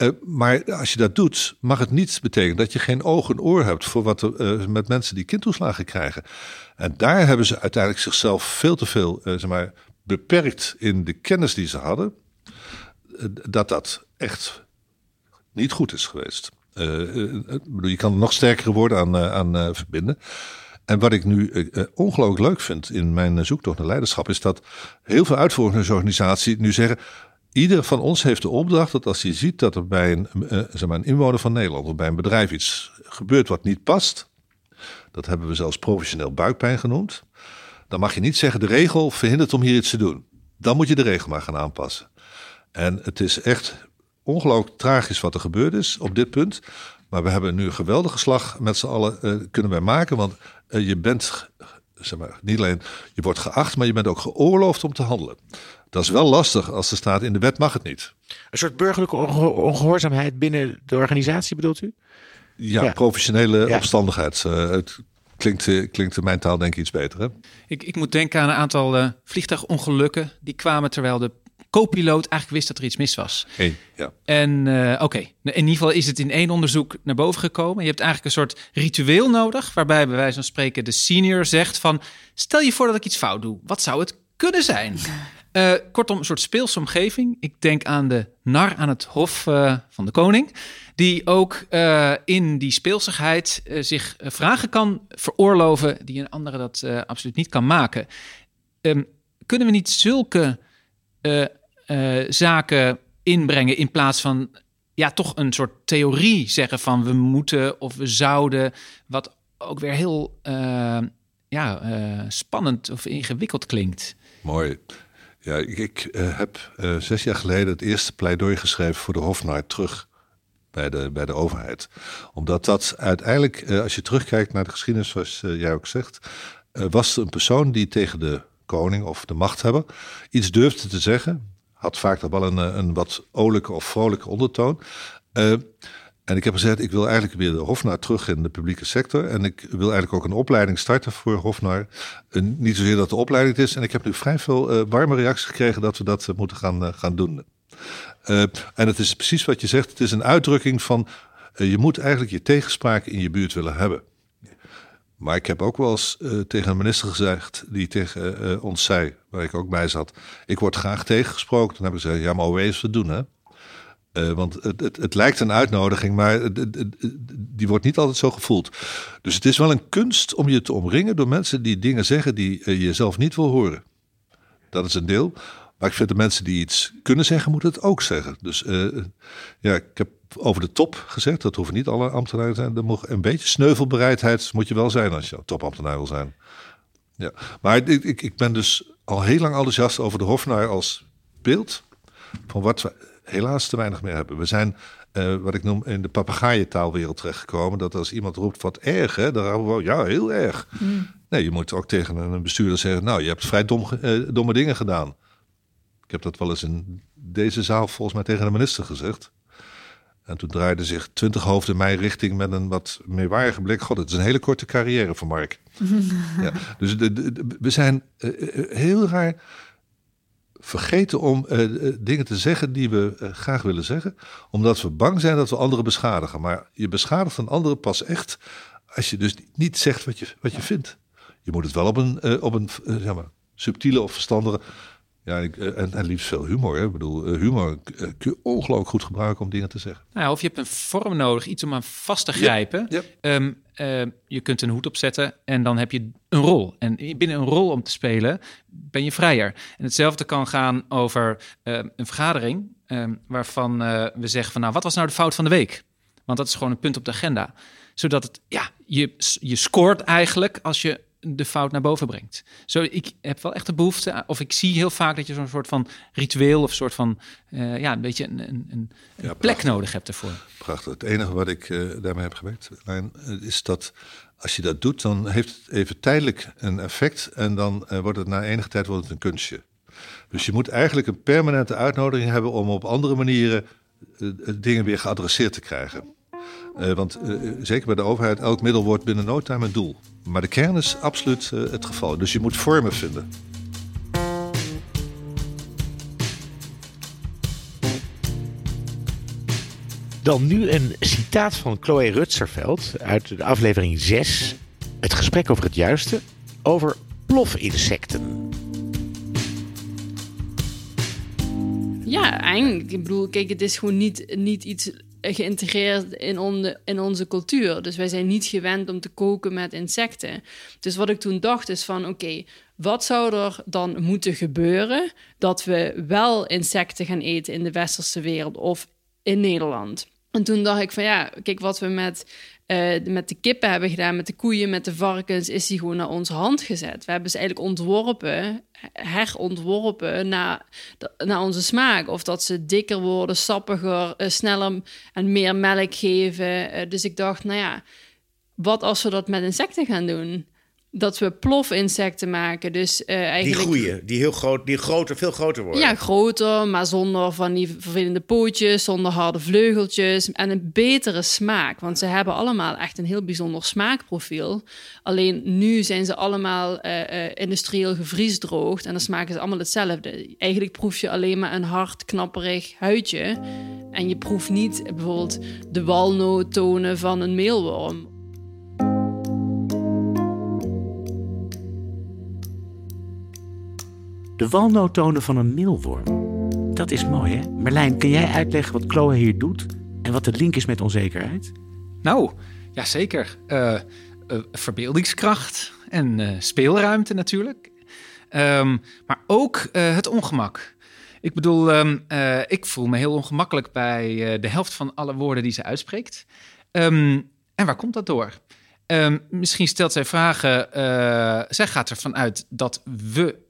Uh, maar als je dat doet, mag het niet betekenen dat je geen oog en oor hebt voor wat er uh, met mensen die kindtoeslagen krijgen. En daar hebben ze uiteindelijk zichzelf veel te veel zeg maar, beperkt in de kennis die ze hadden. dat dat echt niet goed is geweest. je kan er nog sterkere woorden aan, aan verbinden. En wat ik nu ongelooflijk leuk vind in mijn zoektocht naar leiderschap, is dat heel veel uitvoeringsorganisaties nu zeggen. Ieder van ons heeft de opdracht dat als je ziet dat er bij een, uh, zeg maar een inwoner van Nederland of bij een bedrijf iets gebeurt wat niet past, dat hebben we zelfs professioneel buikpijn genoemd, dan mag je niet zeggen de regel verhindert om hier iets te doen. Dan moet je de regel maar gaan aanpassen. En het is echt ongelooflijk tragisch wat er gebeurd is op dit punt. Maar we hebben nu een geweldige slag met z'n allen uh, kunnen wij maken. Want uh, je bent, zeg maar, niet alleen je wordt geacht, maar je bent ook geoorloofd om te handelen. Dat is wel lastig als er staat in de wet mag het niet. Een soort burgerlijke ongehoorzaamheid binnen de organisatie bedoelt u? Ja, ja. professionele ja. opstandigheid. Uh, het klinkt, klinkt in mijn taal denk ik iets beter. Hè? Ik, ik moet denken aan een aantal uh, vliegtuigongelukken. Die kwamen terwijl de co-piloot eigenlijk wist dat er iets mis was. Hey, ja. En uh, oké, in ieder geval is het in één onderzoek naar boven gekomen. Je hebt eigenlijk een soort ritueel nodig, waarbij bij wijze van spreken de senior zegt van... stel je voor dat ik iets fout doe, wat zou het kunnen zijn? Uh, kortom, een soort speelse omgeving. Ik denk aan de nar aan het hof uh, van de koning, die ook uh, in die speelsigheid zich vragen kan veroorloven die een andere dat absoluut niet kan maken. Um, kunnen we niet zulke zaken inbrengen in plaats van ja, toch een soort theorie zeggen van we moeten of we zouden, wat ook weer heel ja, spannend of ingewikkeld klinkt. Mooi. Ja, ik, ik heb zes jaar geleden het eerste pleidooi geschreven voor de Hofnaar terug bij de, bij de overheid. Omdat dat uiteindelijk, als je terugkijkt naar de geschiedenis, zoals jij ook zegt, was er een persoon die tegen de koning of de machthebber iets durfde te zeggen had vaak nog wel een, eh, een wat olijke of vrolijke ondertoon. En ik heb gezegd, ik wil eigenlijk weer de Hofnaar terug in de publieke sector. En ik wil eigenlijk ook een opleiding starten voor Hofnaar. En niet zozeer dat de opleiding het is. En ik heb nu vrij veel uh, warme reacties gekregen dat we dat uh, moeten gaan, uh, gaan doen. en het is precies wat je zegt. Het is een uitdrukking van, je moet eigenlijk je tegenspraak in je buurt willen hebben. Maar ik heb ook wel eens tegen een minister gezegd die tegen ons zei, waar ik ook bij zat, ik word graag tegengesproken. Dan heb ik gezegd, ja maar hoe eens we doen hè. Uh, want het, het, het, lijkt een uitnodiging, maar die wordt niet altijd zo gevoeld. Dus het is wel een kunst om je te omringen door mensen die dingen zeggen die je zelf niet wil horen. Dat is een deel. Maar ik vind de mensen die iets kunnen zeggen, moeten het ook zeggen. Dus ja, ik heb over de top gezegd. Dat hoeven niet alle ambtenaren te zijn. Er moet een beetje sneuvelbereidheid moet je wel zijn als je topambtenaar wil zijn. Ja. Maar ik, ik, ik ben dus al heel lang enthousiast over de Hofnaar als beeld van wat we helaas te weinig meer hebben. We zijn, uh, wat ik noem, in de papegaaientaalwereld terechtgekomen. Dat als iemand roept wat erg, hè, dan hebben we ja, heel erg. Mm. Nee, je moet ook tegen een bestuurder zeggen, nou, je hebt vrij dom, uh, domme dingen gedaan. Ik heb dat wel eens in deze zaal volgens mij tegen de minister gezegd. En toen draaide zich twintig hoofden mij richting met een wat meewarige blik. God, het is een hele korte carrière voor Mark. ja, dus de, we zijn uh, heel raar vergeten om uh, dingen te zeggen die we uh, graag willen zeggen. Omdat we bang zijn dat we anderen beschadigen. Maar je beschadigt een andere pas echt als je dus niet zegt wat je, wat je vindt. Je moet het wel op een, op een zeg maar, subtiele of verstandige ja, ik, eh, en, en liefst veel humor. Hè. Ik bedoel, eh, humor eh, kun je ongelooflijk goed gebruiken om dingen te zeggen. Nou, of je hebt een vorm nodig, iets om aan vast te grijpen. Ja, ehm, je kunt een hoed opzetten en dan heb je een rol. En binnen een rol om te spelen ben je vrijer. En hetzelfde kan gaan over een vergadering ehm, waarvan we zeggen van nou, wat was nou de fout van de week? Want dat is gewoon een punt op de agenda. Zodat het, ja, je, je scoort eigenlijk als je de fout naar boven brengt. Zo, ik heb wel echt de behoefte, of ik zie heel vaak dat je zo'n soort van ritueel of soort van, uh, ja, een beetje een, een, een ja, plek nodig hebt ervoor. Prachtig. Het enige wat ik uh, daarmee heb gewerkt, Lijn, eh, is dat als je dat doet, dan heeft het even tijdelijk een effect en dan uh, wordt het na enige tijd wordt het een kunstje. Dus je moet eigenlijk een permanente uitnodiging hebben om op andere manieren dingen weer geadresseerd te krijgen. Uh, want uh, zeker bij de overheid, elk middel wordt binnen no time een doel. Maar de kern is absoluut uh, het geval. Dus je moet vormen vinden. Dan nu een citaat van Chloe Rutserveld uit de aflevering 6. Het gesprek over het juiste, over plofinsecten. Ja, eigenlijk. Ik bedoel, kijk, het is gewoon niet, niet iets geïntegreerd in, in onze cultuur. Dus wij zijn niet gewend om te koken met insecten. Dus wat ik toen dacht is van, oké, wat zou er dan moeten gebeuren dat we wel insecten gaan eten in de westerse wereld of in Nederland? En toen dacht ik van ja, kijk wat we met uh, met de kippen hebben gedaan, met de koeien, met de varkens, is die gewoon naar onze hand gezet. We hebben ze eigenlijk ontworpen, herontworpen naar, naar onze smaak. Of dat ze dikker worden, sappiger, uh, sneller en meer melk geven. Uh, dus ik dacht, nou ja, wat als we dat met insecten gaan doen? Dat we plofinsecten maken. Dus, uh, eigenlijk... Die groeien, die heel groot, die groter, veel groter worden. Ja, groter, maar zonder van die vervelende pootjes, zonder harde vleugeltjes en een betere smaak. Want ze hebben allemaal echt een heel bijzonder smaakprofiel. Alleen nu zijn ze allemaal uh, uh, industrieel gevriesdroogd en dan smaken ze allemaal hetzelfde. Eigenlijk proef je alleen maar een hard, knapperig huidje. En je proeft niet bijvoorbeeld de walnoottonen van een meelworm. De walnoottonen van een meelworm. Dat is mooi, hè? Merlijn, kun jij uitleggen wat Chloe hier doet en wat de link is met onzekerheid? Nou, ja zeker. Uh, uh, verbeeldingskracht en uh, speelruimte natuurlijk. Um, maar ook het ongemak. Ik bedoel, um, ik voel me heel ongemakkelijk bij de helft van alle woorden die ze uitspreekt. Um, en waar komt dat door? misschien stelt zij vragen. zij gaat ervan uit dat we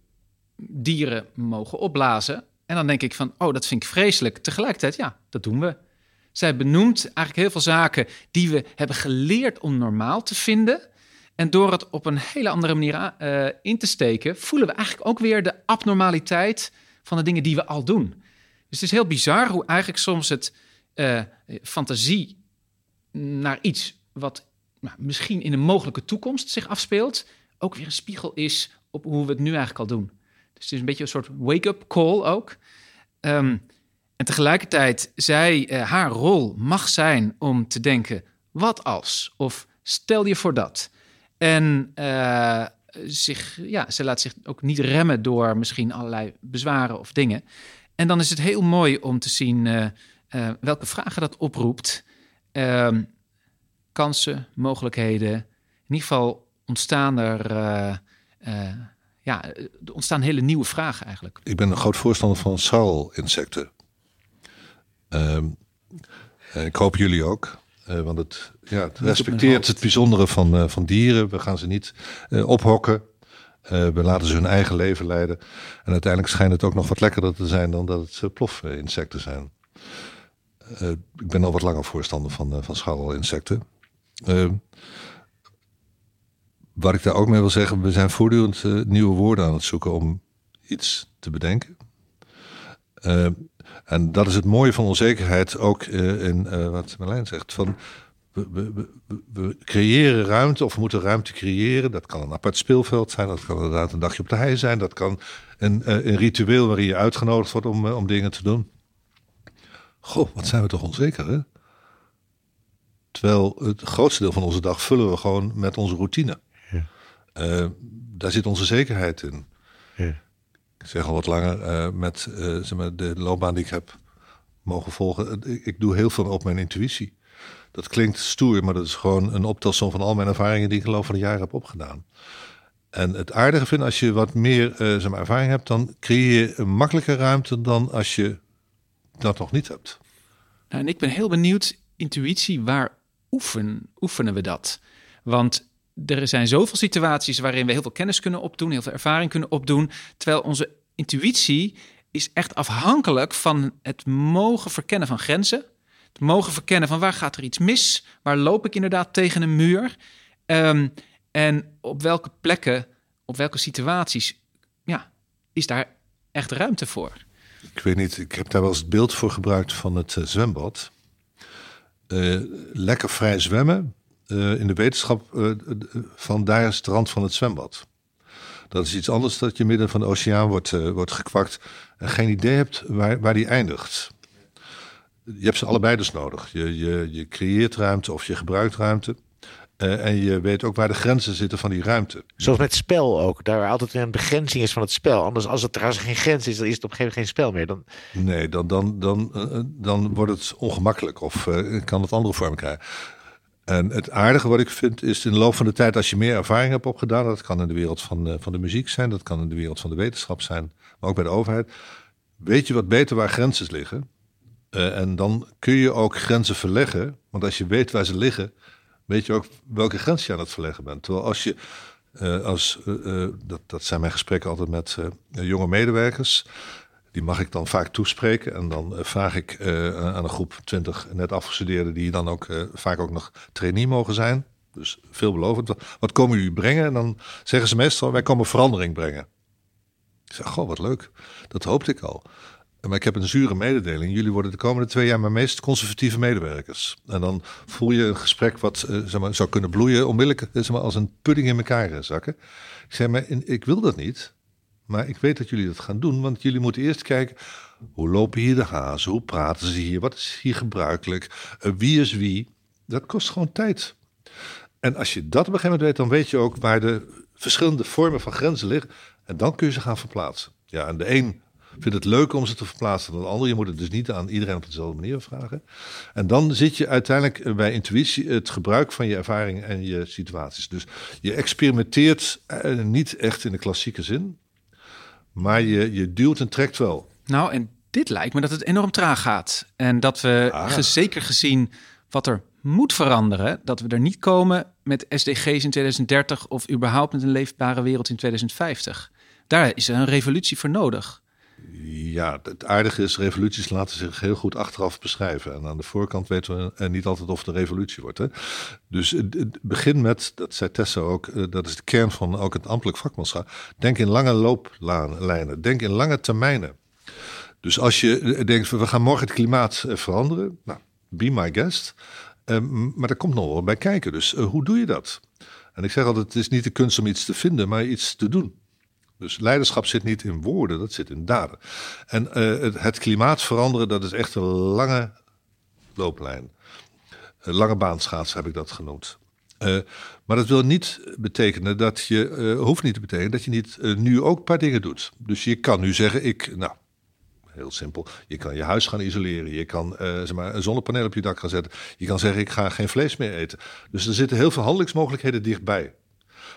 dieren mogen opblazen. En dan denk ik van, oh, dat vind ik vreselijk. Tegelijkertijd, ja, dat doen we. Zij benoemt eigenlijk heel veel zaken die we hebben geleerd om normaal te vinden. En door het op een hele andere manier uh, in te steken, voelen we eigenlijk ook weer de abnormaliteit van de dingen die we al doen. Dus het is heel bizar hoe eigenlijk soms het uh, fantasie naar iets wat nou, misschien in een mogelijke toekomst zich afspeelt, ook weer een spiegel is op hoe we het nu eigenlijk al doen. Dus het is een beetje een soort wake-up call ook. Um, en tegelijkertijd, zij, uh, haar rol mag zijn om te denken: wat als? Of stel je voor dat. En uh, zich, ja, ze laat zich ook niet remmen door misschien allerlei bezwaren of dingen. En dan is het heel mooi om te zien uh, welke vragen dat oproept. Ehm, kansen, mogelijkheden. In ieder geval ontstaan er ja, er ontstaan hele nieuwe vragen eigenlijk. Ik ben een groot voorstander van schaal-insecten. Ehm, ik hoop jullie ook. Uh, want het, ja, het respecteert het bijzondere van, uh, van dieren. We gaan ze niet uh, ophokken. we laten ze hun eigen leven leiden. En uiteindelijk schijnt het ook nog wat lekkerder te zijn dan dat het plofinsecten zijn. ik ben al wat langer voorstander van, van schaal-insecten. Wat ik daar ook mee wil zeggen, we zijn voortdurend uh, nieuwe woorden aan het zoeken om iets te bedenken. Uh, en dat is het mooie van onzekerheid, ook uh, in wat Marlijn zegt. Van, we, creëren ruimte of moeten ruimte creëren. Dat kan een apart speelveld zijn, dat kan inderdaad een dagje op de hei zijn. Dat kan een, een ritueel waarin je uitgenodigd wordt om, om dingen te doen. Goh, wat zijn we toch onzeker, hè? Terwijl het grootste deel van onze dag vullen we gewoon met onze routine. Uh, daar zit onze zekerheid in. Ja. Ik zeg al wat langer uh, met uh, zeg maar, de loopbaan die ik heb mogen volgen. Ik, ik, doe heel veel op mijn intuïtie. Dat klinkt stoer, maar dat is gewoon een optelsom van al mijn ervaringen die ik geloof van de jaren heb opgedaan. En het aardige vind als je wat meer zeg maar, ervaring hebt, dan creëer je een makkelijker ruimte dan als je dat nog niet hebt. Nou, en ik ben heel benieuwd, intuïtie, waar oefen, oefenen we dat? Want er zijn zoveel situaties waarin we heel veel kennis kunnen opdoen, heel veel ervaring kunnen opdoen, terwijl onze intuïtie is echt afhankelijk van het mogen verkennen van grenzen, het mogen verkennen van waar gaat er iets mis, waar loop ik inderdaad tegen een muur um, en op welke plekken, op welke situaties, ja, is daar echt ruimte voor? Ik weet niet, ik heb daar wel eens het beeld voor gebruikt van het uh, zwembad. Uh, lekker vrij zwemmen, in de wetenschap uh, van daar is het rand van het zwembad. Dat is iets anders dat je midden van de oceaan wordt, uh, wordt gekwakt en geen idee hebt waar, waar die eindigt. je hebt ze allebei dus nodig. Je, je, je creëert ruimte of je gebruikt ruimte. Uh, en je weet ook waar de grenzen zitten van die ruimte. Zoals met spel ook. Daar altijd een begrenzing is van het spel. Anders als het trouwens geen grens is, dan is het op een gegeven moment geen spel meer. Dan... Nee, dan, dan, dan, uh, dan wordt het ongemakkelijk of uh, kan het andere vorm krijgen. En het aardige wat ik vind is in de loop van de tijd, als je meer ervaring hebt opgedaan, dat kan in de wereld van, van de muziek zijn, dat kan in de wereld van de wetenschap zijn, maar ook bij de overheid, weet je wat beter waar grenzen liggen. en dan kun je ook grenzen verleggen, want als je weet waar ze liggen, weet je ook welke grens je aan het verleggen bent. Terwijl als je, uh, als, dat, dat zijn mijn gesprekken altijd met jonge medewerkers. Die mag ik dan vaak toespreken. En dan vraag ik aan een groep 20 net afgestudeerden, die dan ook vaak ook nog trainee mogen zijn. Dus veelbelovend. Wat, komen jullie brengen? En dan zeggen ze meestal: wij komen verandering brengen. Ik zeg: Goh, wat leuk. Dat hoopte ik al. Maar ik heb een zure mededeling. Jullie worden de komende twee jaar mijn meest conservatieve medewerkers. En dan voel je een gesprek wat zeg maar, zou kunnen bloeien, onmiddellijk eh, zeg maar, als een pudding in elkaar zakken. Ik zeg maar, ik wil dat niet. Maar ik weet dat jullie dat gaan doen, want jullie moeten eerst kijken. Hoe lopen hier de hazen? Hoe praten ze hier? Wat is hier gebruikelijk? Uh, wie is wie? Dat kost gewoon tijd. En als je dat op een gegeven moment weet, dan weet je ook waar de verschillende vormen van grenzen liggen. En dan kun je ze gaan verplaatsen. Ja, en de een vindt het leuk om ze te verplaatsen dan de ander. Je moet het dus niet aan iedereen op dezelfde manier vragen. En dan zit je uiteindelijk bij intuïtie het gebruik van je ervaring en je situaties. Dus je experimenteert eh, niet echt in de klassieke zin, maar je, je duwt en trekt wel. Nou, en dit lijkt me dat het enorm traag gaat. En dat we ah. zeker gezien wat er moet veranderen, dat we er niet komen met SDG's in 2030 of überhaupt met een leefbare wereld in 2050. Daar is er een revolutie voor nodig. Ja, het aardige is, revoluties laten zich heel goed achteraf beschrijven. En aan de voorkant weten we niet altijd of het een revolutie wordt. Hè? Dus het begin met, dat zei Tessa ook, eh, dat is de kern van ook het ambtelijk vakmanschap. Denk in lange looplijnen, denk in lange termijnen. Dus als je eh, denkt, we gaan morgen het klimaat eh, veranderen, nou, be my guest. maar er komt nog wel bij kijken. Dus hoe doe je dat? En ik zeg altijd, het is niet de kunst om iets te vinden, maar iets te doen. Dus leiderschap zit niet in woorden, dat zit in daden. En uh, het, klimaat veranderen, dat is echt een lange looplijn. Een lange baanschaats heb ik dat genoemd. Uh, maar dat wil niet betekenen dat je, uh, hoeft niet te betekenen dat je niet nu ook een paar dingen doet. Dus je kan nu zeggen, ik, nou, heel simpel, je kan je huis gaan isoleren. Je kan zeg maar, een zonnepaneel op je dak gaan zetten. Je kan zeggen, ik ga geen vlees meer eten. Dus er zitten heel veel handelingsmogelijkheden dichtbij.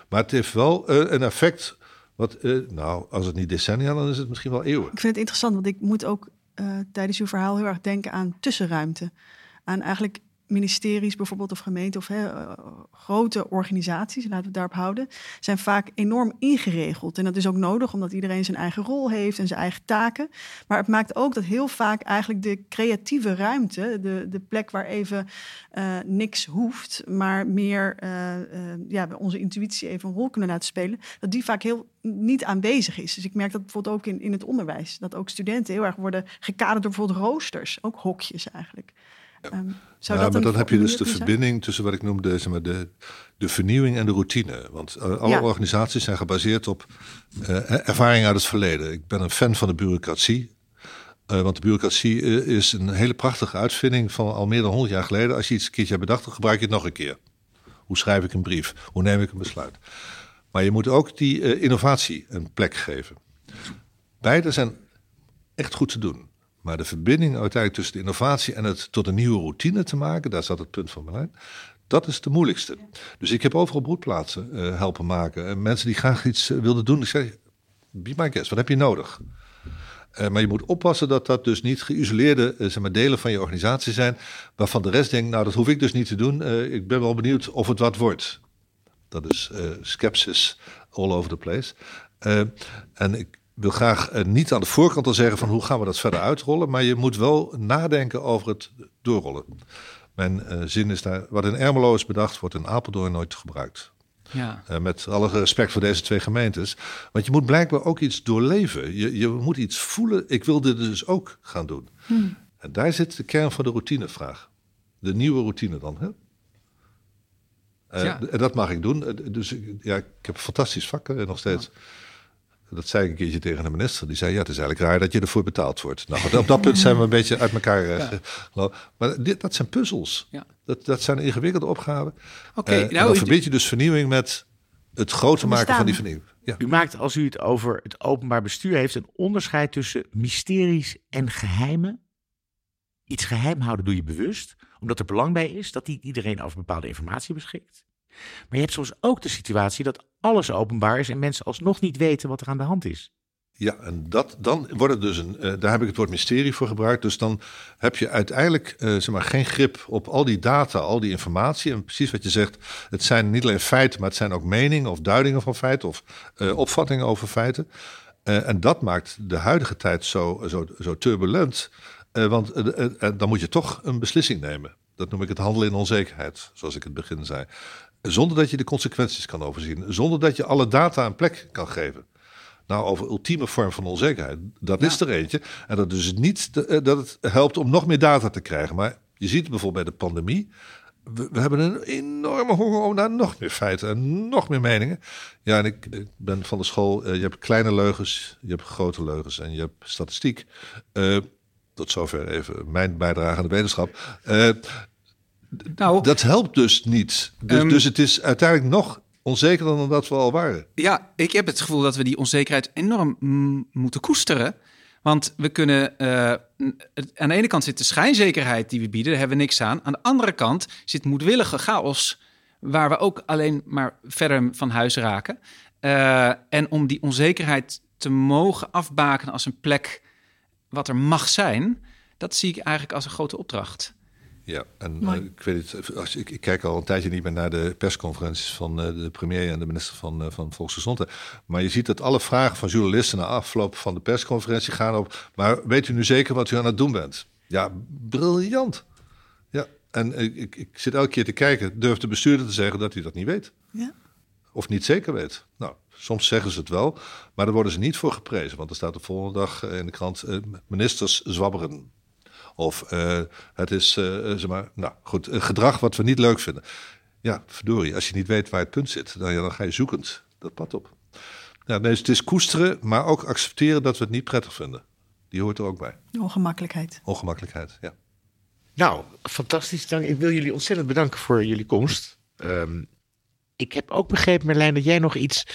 Maar het heeft wel een effect wat, uh, nou, als het niet decennia, dan is het misschien wel eeuwen. Ik vind het interessant, want ik moet ook uh, tijdens uw verhaal heel erg denken aan tussenruimte. Aan eigenlijk ministeries bijvoorbeeld of gemeenten of eh, grote organisaties, laten we het daarop houden, zijn vaak enorm ingeregeld. En dat is ook nodig omdat iedereen zijn eigen rol heeft en zijn eigen taken. Maar het maakt ook dat heel vaak eigenlijk de creatieve ruimte, de, de plek waar even uh, niks hoeft, maar meer uh, ja, onze intuïtie even een rol kunnen laten spelen, dat die vaak heel niet aanwezig is. Dus ik merk dat bijvoorbeeld ook in, in het onderwijs, dat ook studenten heel erg worden gekaderd door bijvoorbeeld roosters, ook hokjes eigenlijk. Um, ja, maar dan heb je dus de verbinding tussen wat ik noemde zeg maar, de, de vernieuwing en de routine. Want uh, alle organisaties zijn gebaseerd op uh, ervaring uit het verleden. Ik ben een fan van de bureaucratie. Uh, want de bureaucratie is een hele prachtige uitvinding van al meer dan 100 jaar geleden. Als je iets een keertje hebt bedacht, dan gebruik je het nog een keer. Hoe schrijf ik een brief? Hoe neem ik een besluit? Maar je moet ook die innovatie een plek geven. Beide zijn echt goed te doen. Maar de verbinding uiteindelijk tussen de innovatie en het tot een nieuwe routine te maken, daar zat het punt van mijn lijn. Dat is de moeilijkste. Dus ik heb overal broedplaatsen uh, helpen maken. En mensen die graag iets uh, wilden doen, ik zei, be my guest, wat heb je nodig? Uh, maar je moet oppassen dat dat dus niet geïsoleerde zeg maar, delen van je organisatie zijn, waarvan de rest denkt, nou dat hoef ik dus niet te doen. ik ben wel benieuwd of het wat wordt. Dat is skepsis all over the place. en ik, wil graag uh, niet aan de voorkant al zeggen van hoe gaan we dat verder uitrollen, maar je moet wel nadenken over het doorrollen. Mijn uh, zin is daar, wat in Ermelo is bedacht, wordt in Apeldoorn nooit gebruikt. Ja. Uh, met alle respect voor deze twee gemeentes. Want je moet blijkbaar ook iets doorleven. Je, je moet iets voelen. Ik wil dit dus ook gaan doen. Hmm. En daar zit de kern van de routinevraag. De nieuwe routine dan. Hè? Ja. En dat mag ik doen. Dus ja, ik heb een fantastisch vak nog steeds. Ja. Dat zei ik een keertje tegen de minister. Die zei, ja, het is eigenlijk raar dat je ervoor betaald wordt. Nou, op dat punt zijn we een beetje uit elkaar uh, Maar dit, dat zijn puzzels. Ja. Dat, dat zijn ingewikkelde opgaven. Oké. Okay, uh, nou, dan verbind je dus vernieuwing met het groter maken van die vernieuwing. Ja. U maakt, als u het over het openbaar bestuur heeft, een onderscheid tussen mysteries en geheimen. Iets geheim houden doe je bewust, omdat er belang bij is dat niet iedereen over bepaalde informatie beschikt. Maar je hebt soms ook de situatie dat alles openbaar is en mensen alsnog niet weten wat er aan de hand is. Ja, en dat, dan wordt het dus een. Uh, daar heb ik het woord mysterie voor gebruikt. Dus dan heb je uiteindelijk uh, zeg maar, geen grip op al die data, al die informatie. En precies wat je zegt, het zijn niet alleen feiten, maar het zijn ook meningen of duidingen van feiten of uh, opvattingen over feiten. en dat maakt de huidige tijd zo, zo, zo turbulent. want dan moet je toch een beslissing nemen. Dat noem ik het handelen in onzekerheid, zoals ik het begin zei. Zonder dat je de consequenties kan overzien. Zonder dat je alle data een plek kan geven. Nou, over ultieme vorm van onzekerheid. Dat is er eentje. En dat is niet eh, dat het helpt om nog meer data te krijgen. Maar je ziet bijvoorbeeld bij de pandemie. We, we, hebben een enorme honger om naar nog meer feiten en nog meer meningen. Ja, en ik, ik ben van de school. Uh, je hebt kleine leugens, je hebt grote leugens en je hebt statistiek. Uh, tot zover even mijn bijdrage aan de wetenschap. Uh, nou, dat helpt dus niet. Dus, um, dus het is uiteindelijk nog onzekerder dan dat we al waren. Ja, ik heb het gevoel dat we die onzekerheid enorm moeten koesteren. Want we kunnen uh, aan de ene kant zit de schijnzekerheid die we bieden, daar hebben we niks aan. Aan de andere kant zit moedwillige chaos, waar we ook alleen maar verder van huis raken. Uh, en om die onzekerheid te mogen afbaken als een plek wat er mag zijn, dat zie ik eigenlijk als een grote opdracht. Ja, en uh, ik weet het, als, ik, ik, kijk al een tijdje niet meer naar de persconferenties van uh, de premier en de minister van, uh, van Volksgezondheid. Maar je ziet dat alle vragen van journalisten na afloop van de persconferentie gaan op. Maar weet u nu zeker wat u aan het doen bent? Ja, briljant. Ja, en ik, ik zit elke keer te kijken, durft de bestuurder te zeggen dat hij dat niet weet? Ja. Of niet zeker weet? Nou, soms zeggen ze het wel, maar daar worden ze niet voor geprezen. Want er staat de volgende dag in de krant: ministers zwabberen. Of uh, het is, uh, zeg maar, nou goed, een gedrag wat we niet leuk vinden. Ja, verdorie, als je niet weet waar het punt zit, dan, ja, dan ga je zoekend dat pad op. Ja, nee, dus het is koesteren, maar ook accepteren dat we het niet prettig vinden. Die hoort er ook bij. Ongemakkelijkheid. Ongemakkelijkheid, ja. Nou, fantastisch. Dank. Ik wil jullie ontzettend bedanken voor jullie komst. Um, ik heb ook begrepen, Merlijn, dat jij nog iets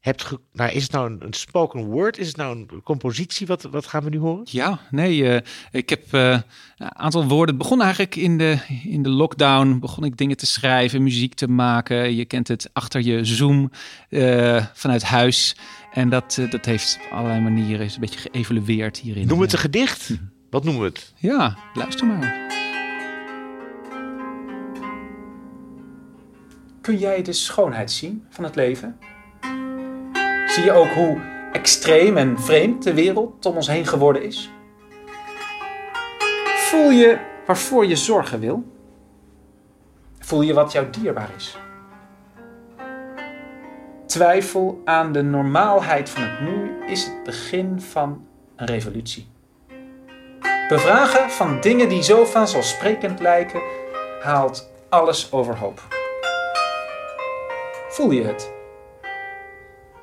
hebt nou, is het nou een, spoken word? Is het nou een compositie? Wat, wat gaan we nu horen? Ja, nee, uh, ik heb uh, een aantal woorden. Het begon eigenlijk in de, in de lockdown. Begon ik dingen te schrijven, muziek te maken. Je kent het achter je Zoom uh, vanuit huis. En dat, dat heeft op allerlei manieren is een beetje geëvalueerd hierin. Noemen we het een gedicht? Hm. Wat noemen we het? Ja, luister maar. Kun jij de schoonheid zien van het leven? Zie je ook hoe extreem en vreemd de wereld om ons heen geworden is? Voel je waarvoor je zorgen wil? Voel je wat jou dierbaar is? Twijfel aan de normaalheid van het nu is het begin van een revolutie. Bevragen van dingen die zo vanzelfsprekend lijken, haalt alles overhoop. Voel je het?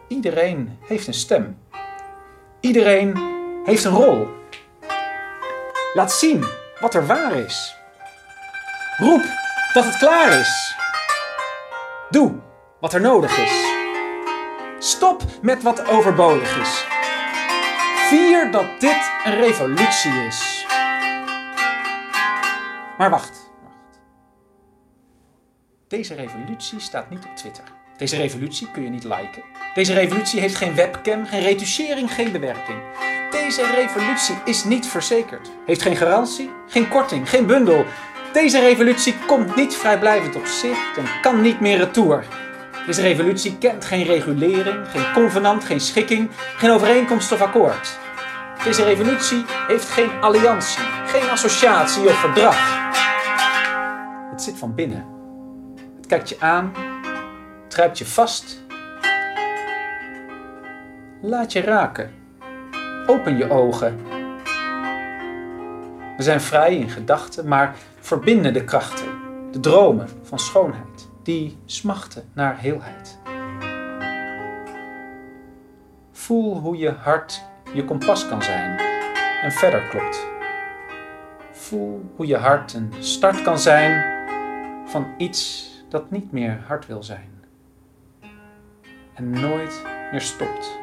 Iedereen heeft een stem. Iedereen heeft een rol. Laat zien wat er waar is. Roep dat het klaar is. Doe wat er nodig is. Stop met wat overbodig is. Vier dat dit een revolutie is. Maar wacht. Deze revolutie staat niet op Twitter. Deze revolutie kun je niet liken. Deze revolutie heeft geen webcam, geen retouchering, geen bewerking. Deze revolutie is niet verzekerd. Heeft geen garantie, geen korting, geen bundel. Deze revolutie komt niet vrijblijvend op zicht en kan niet meer retour. Deze revolutie kent geen regulering, geen convenant, geen schikking, geen overeenkomst of akkoord. Deze revolutie heeft geen alliantie, geen associatie of verdrag. Het zit van binnen. Het kijkt je aan, Trijpt je vast. Laat je raken. Open je ogen. We zijn vrij in gedachten, maar verbinden de krachten, de dromen van schoonheid, die smachten naar heelheid. Voel hoe je hart je kompas kan zijn en verder klopt. Voel hoe je hart een start kan zijn van iets dat niet meer hard wil zijn en nooit meer stopt.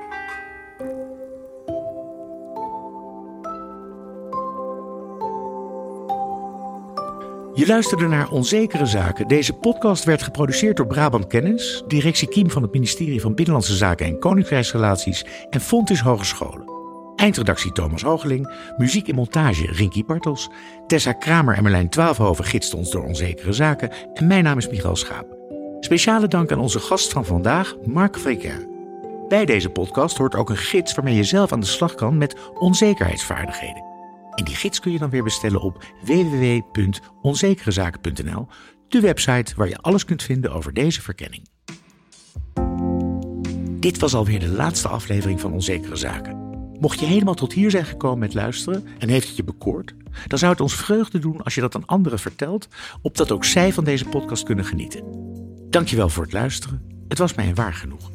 Je luisterde naar Onzekere Zaken. Deze podcast werd geproduceerd door Brabant Kennis, directie Kiem van het ministerie van Binnenlandse Zaken en Koninkrijksrelaties en Fontis Hogescholen. Eindredactie Thomas Hogeling, muziek en montage Rinky Bartels, Tessa Kramer en Merlijn Twaalfhoven gidsten ons door Onzekere Zaken en mijn naam is Michael Schaap. Speciale dank aan onze gast van vandaag, Marc Frequin. Bij deze podcast hoort ook een gids waarmee je zelf aan de slag kan met onzekerheidsvaardigheden. En die gids kun je dan weer bestellen op www.onzekerezaken.nl, de website waar je alles kunt vinden over deze verkenning. Dit was alweer de laatste aflevering van Onzekere Zaken. Mocht je helemaal tot hier zijn gekomen met luisteren en heeft het je bekoord, dan zou het ons vreugde doen als je dat aan anderen vertelt, opdat ook zij van deze podcast kunnen genieten. Dankjewel voor het luisteren. Het was mij een waar genoeg.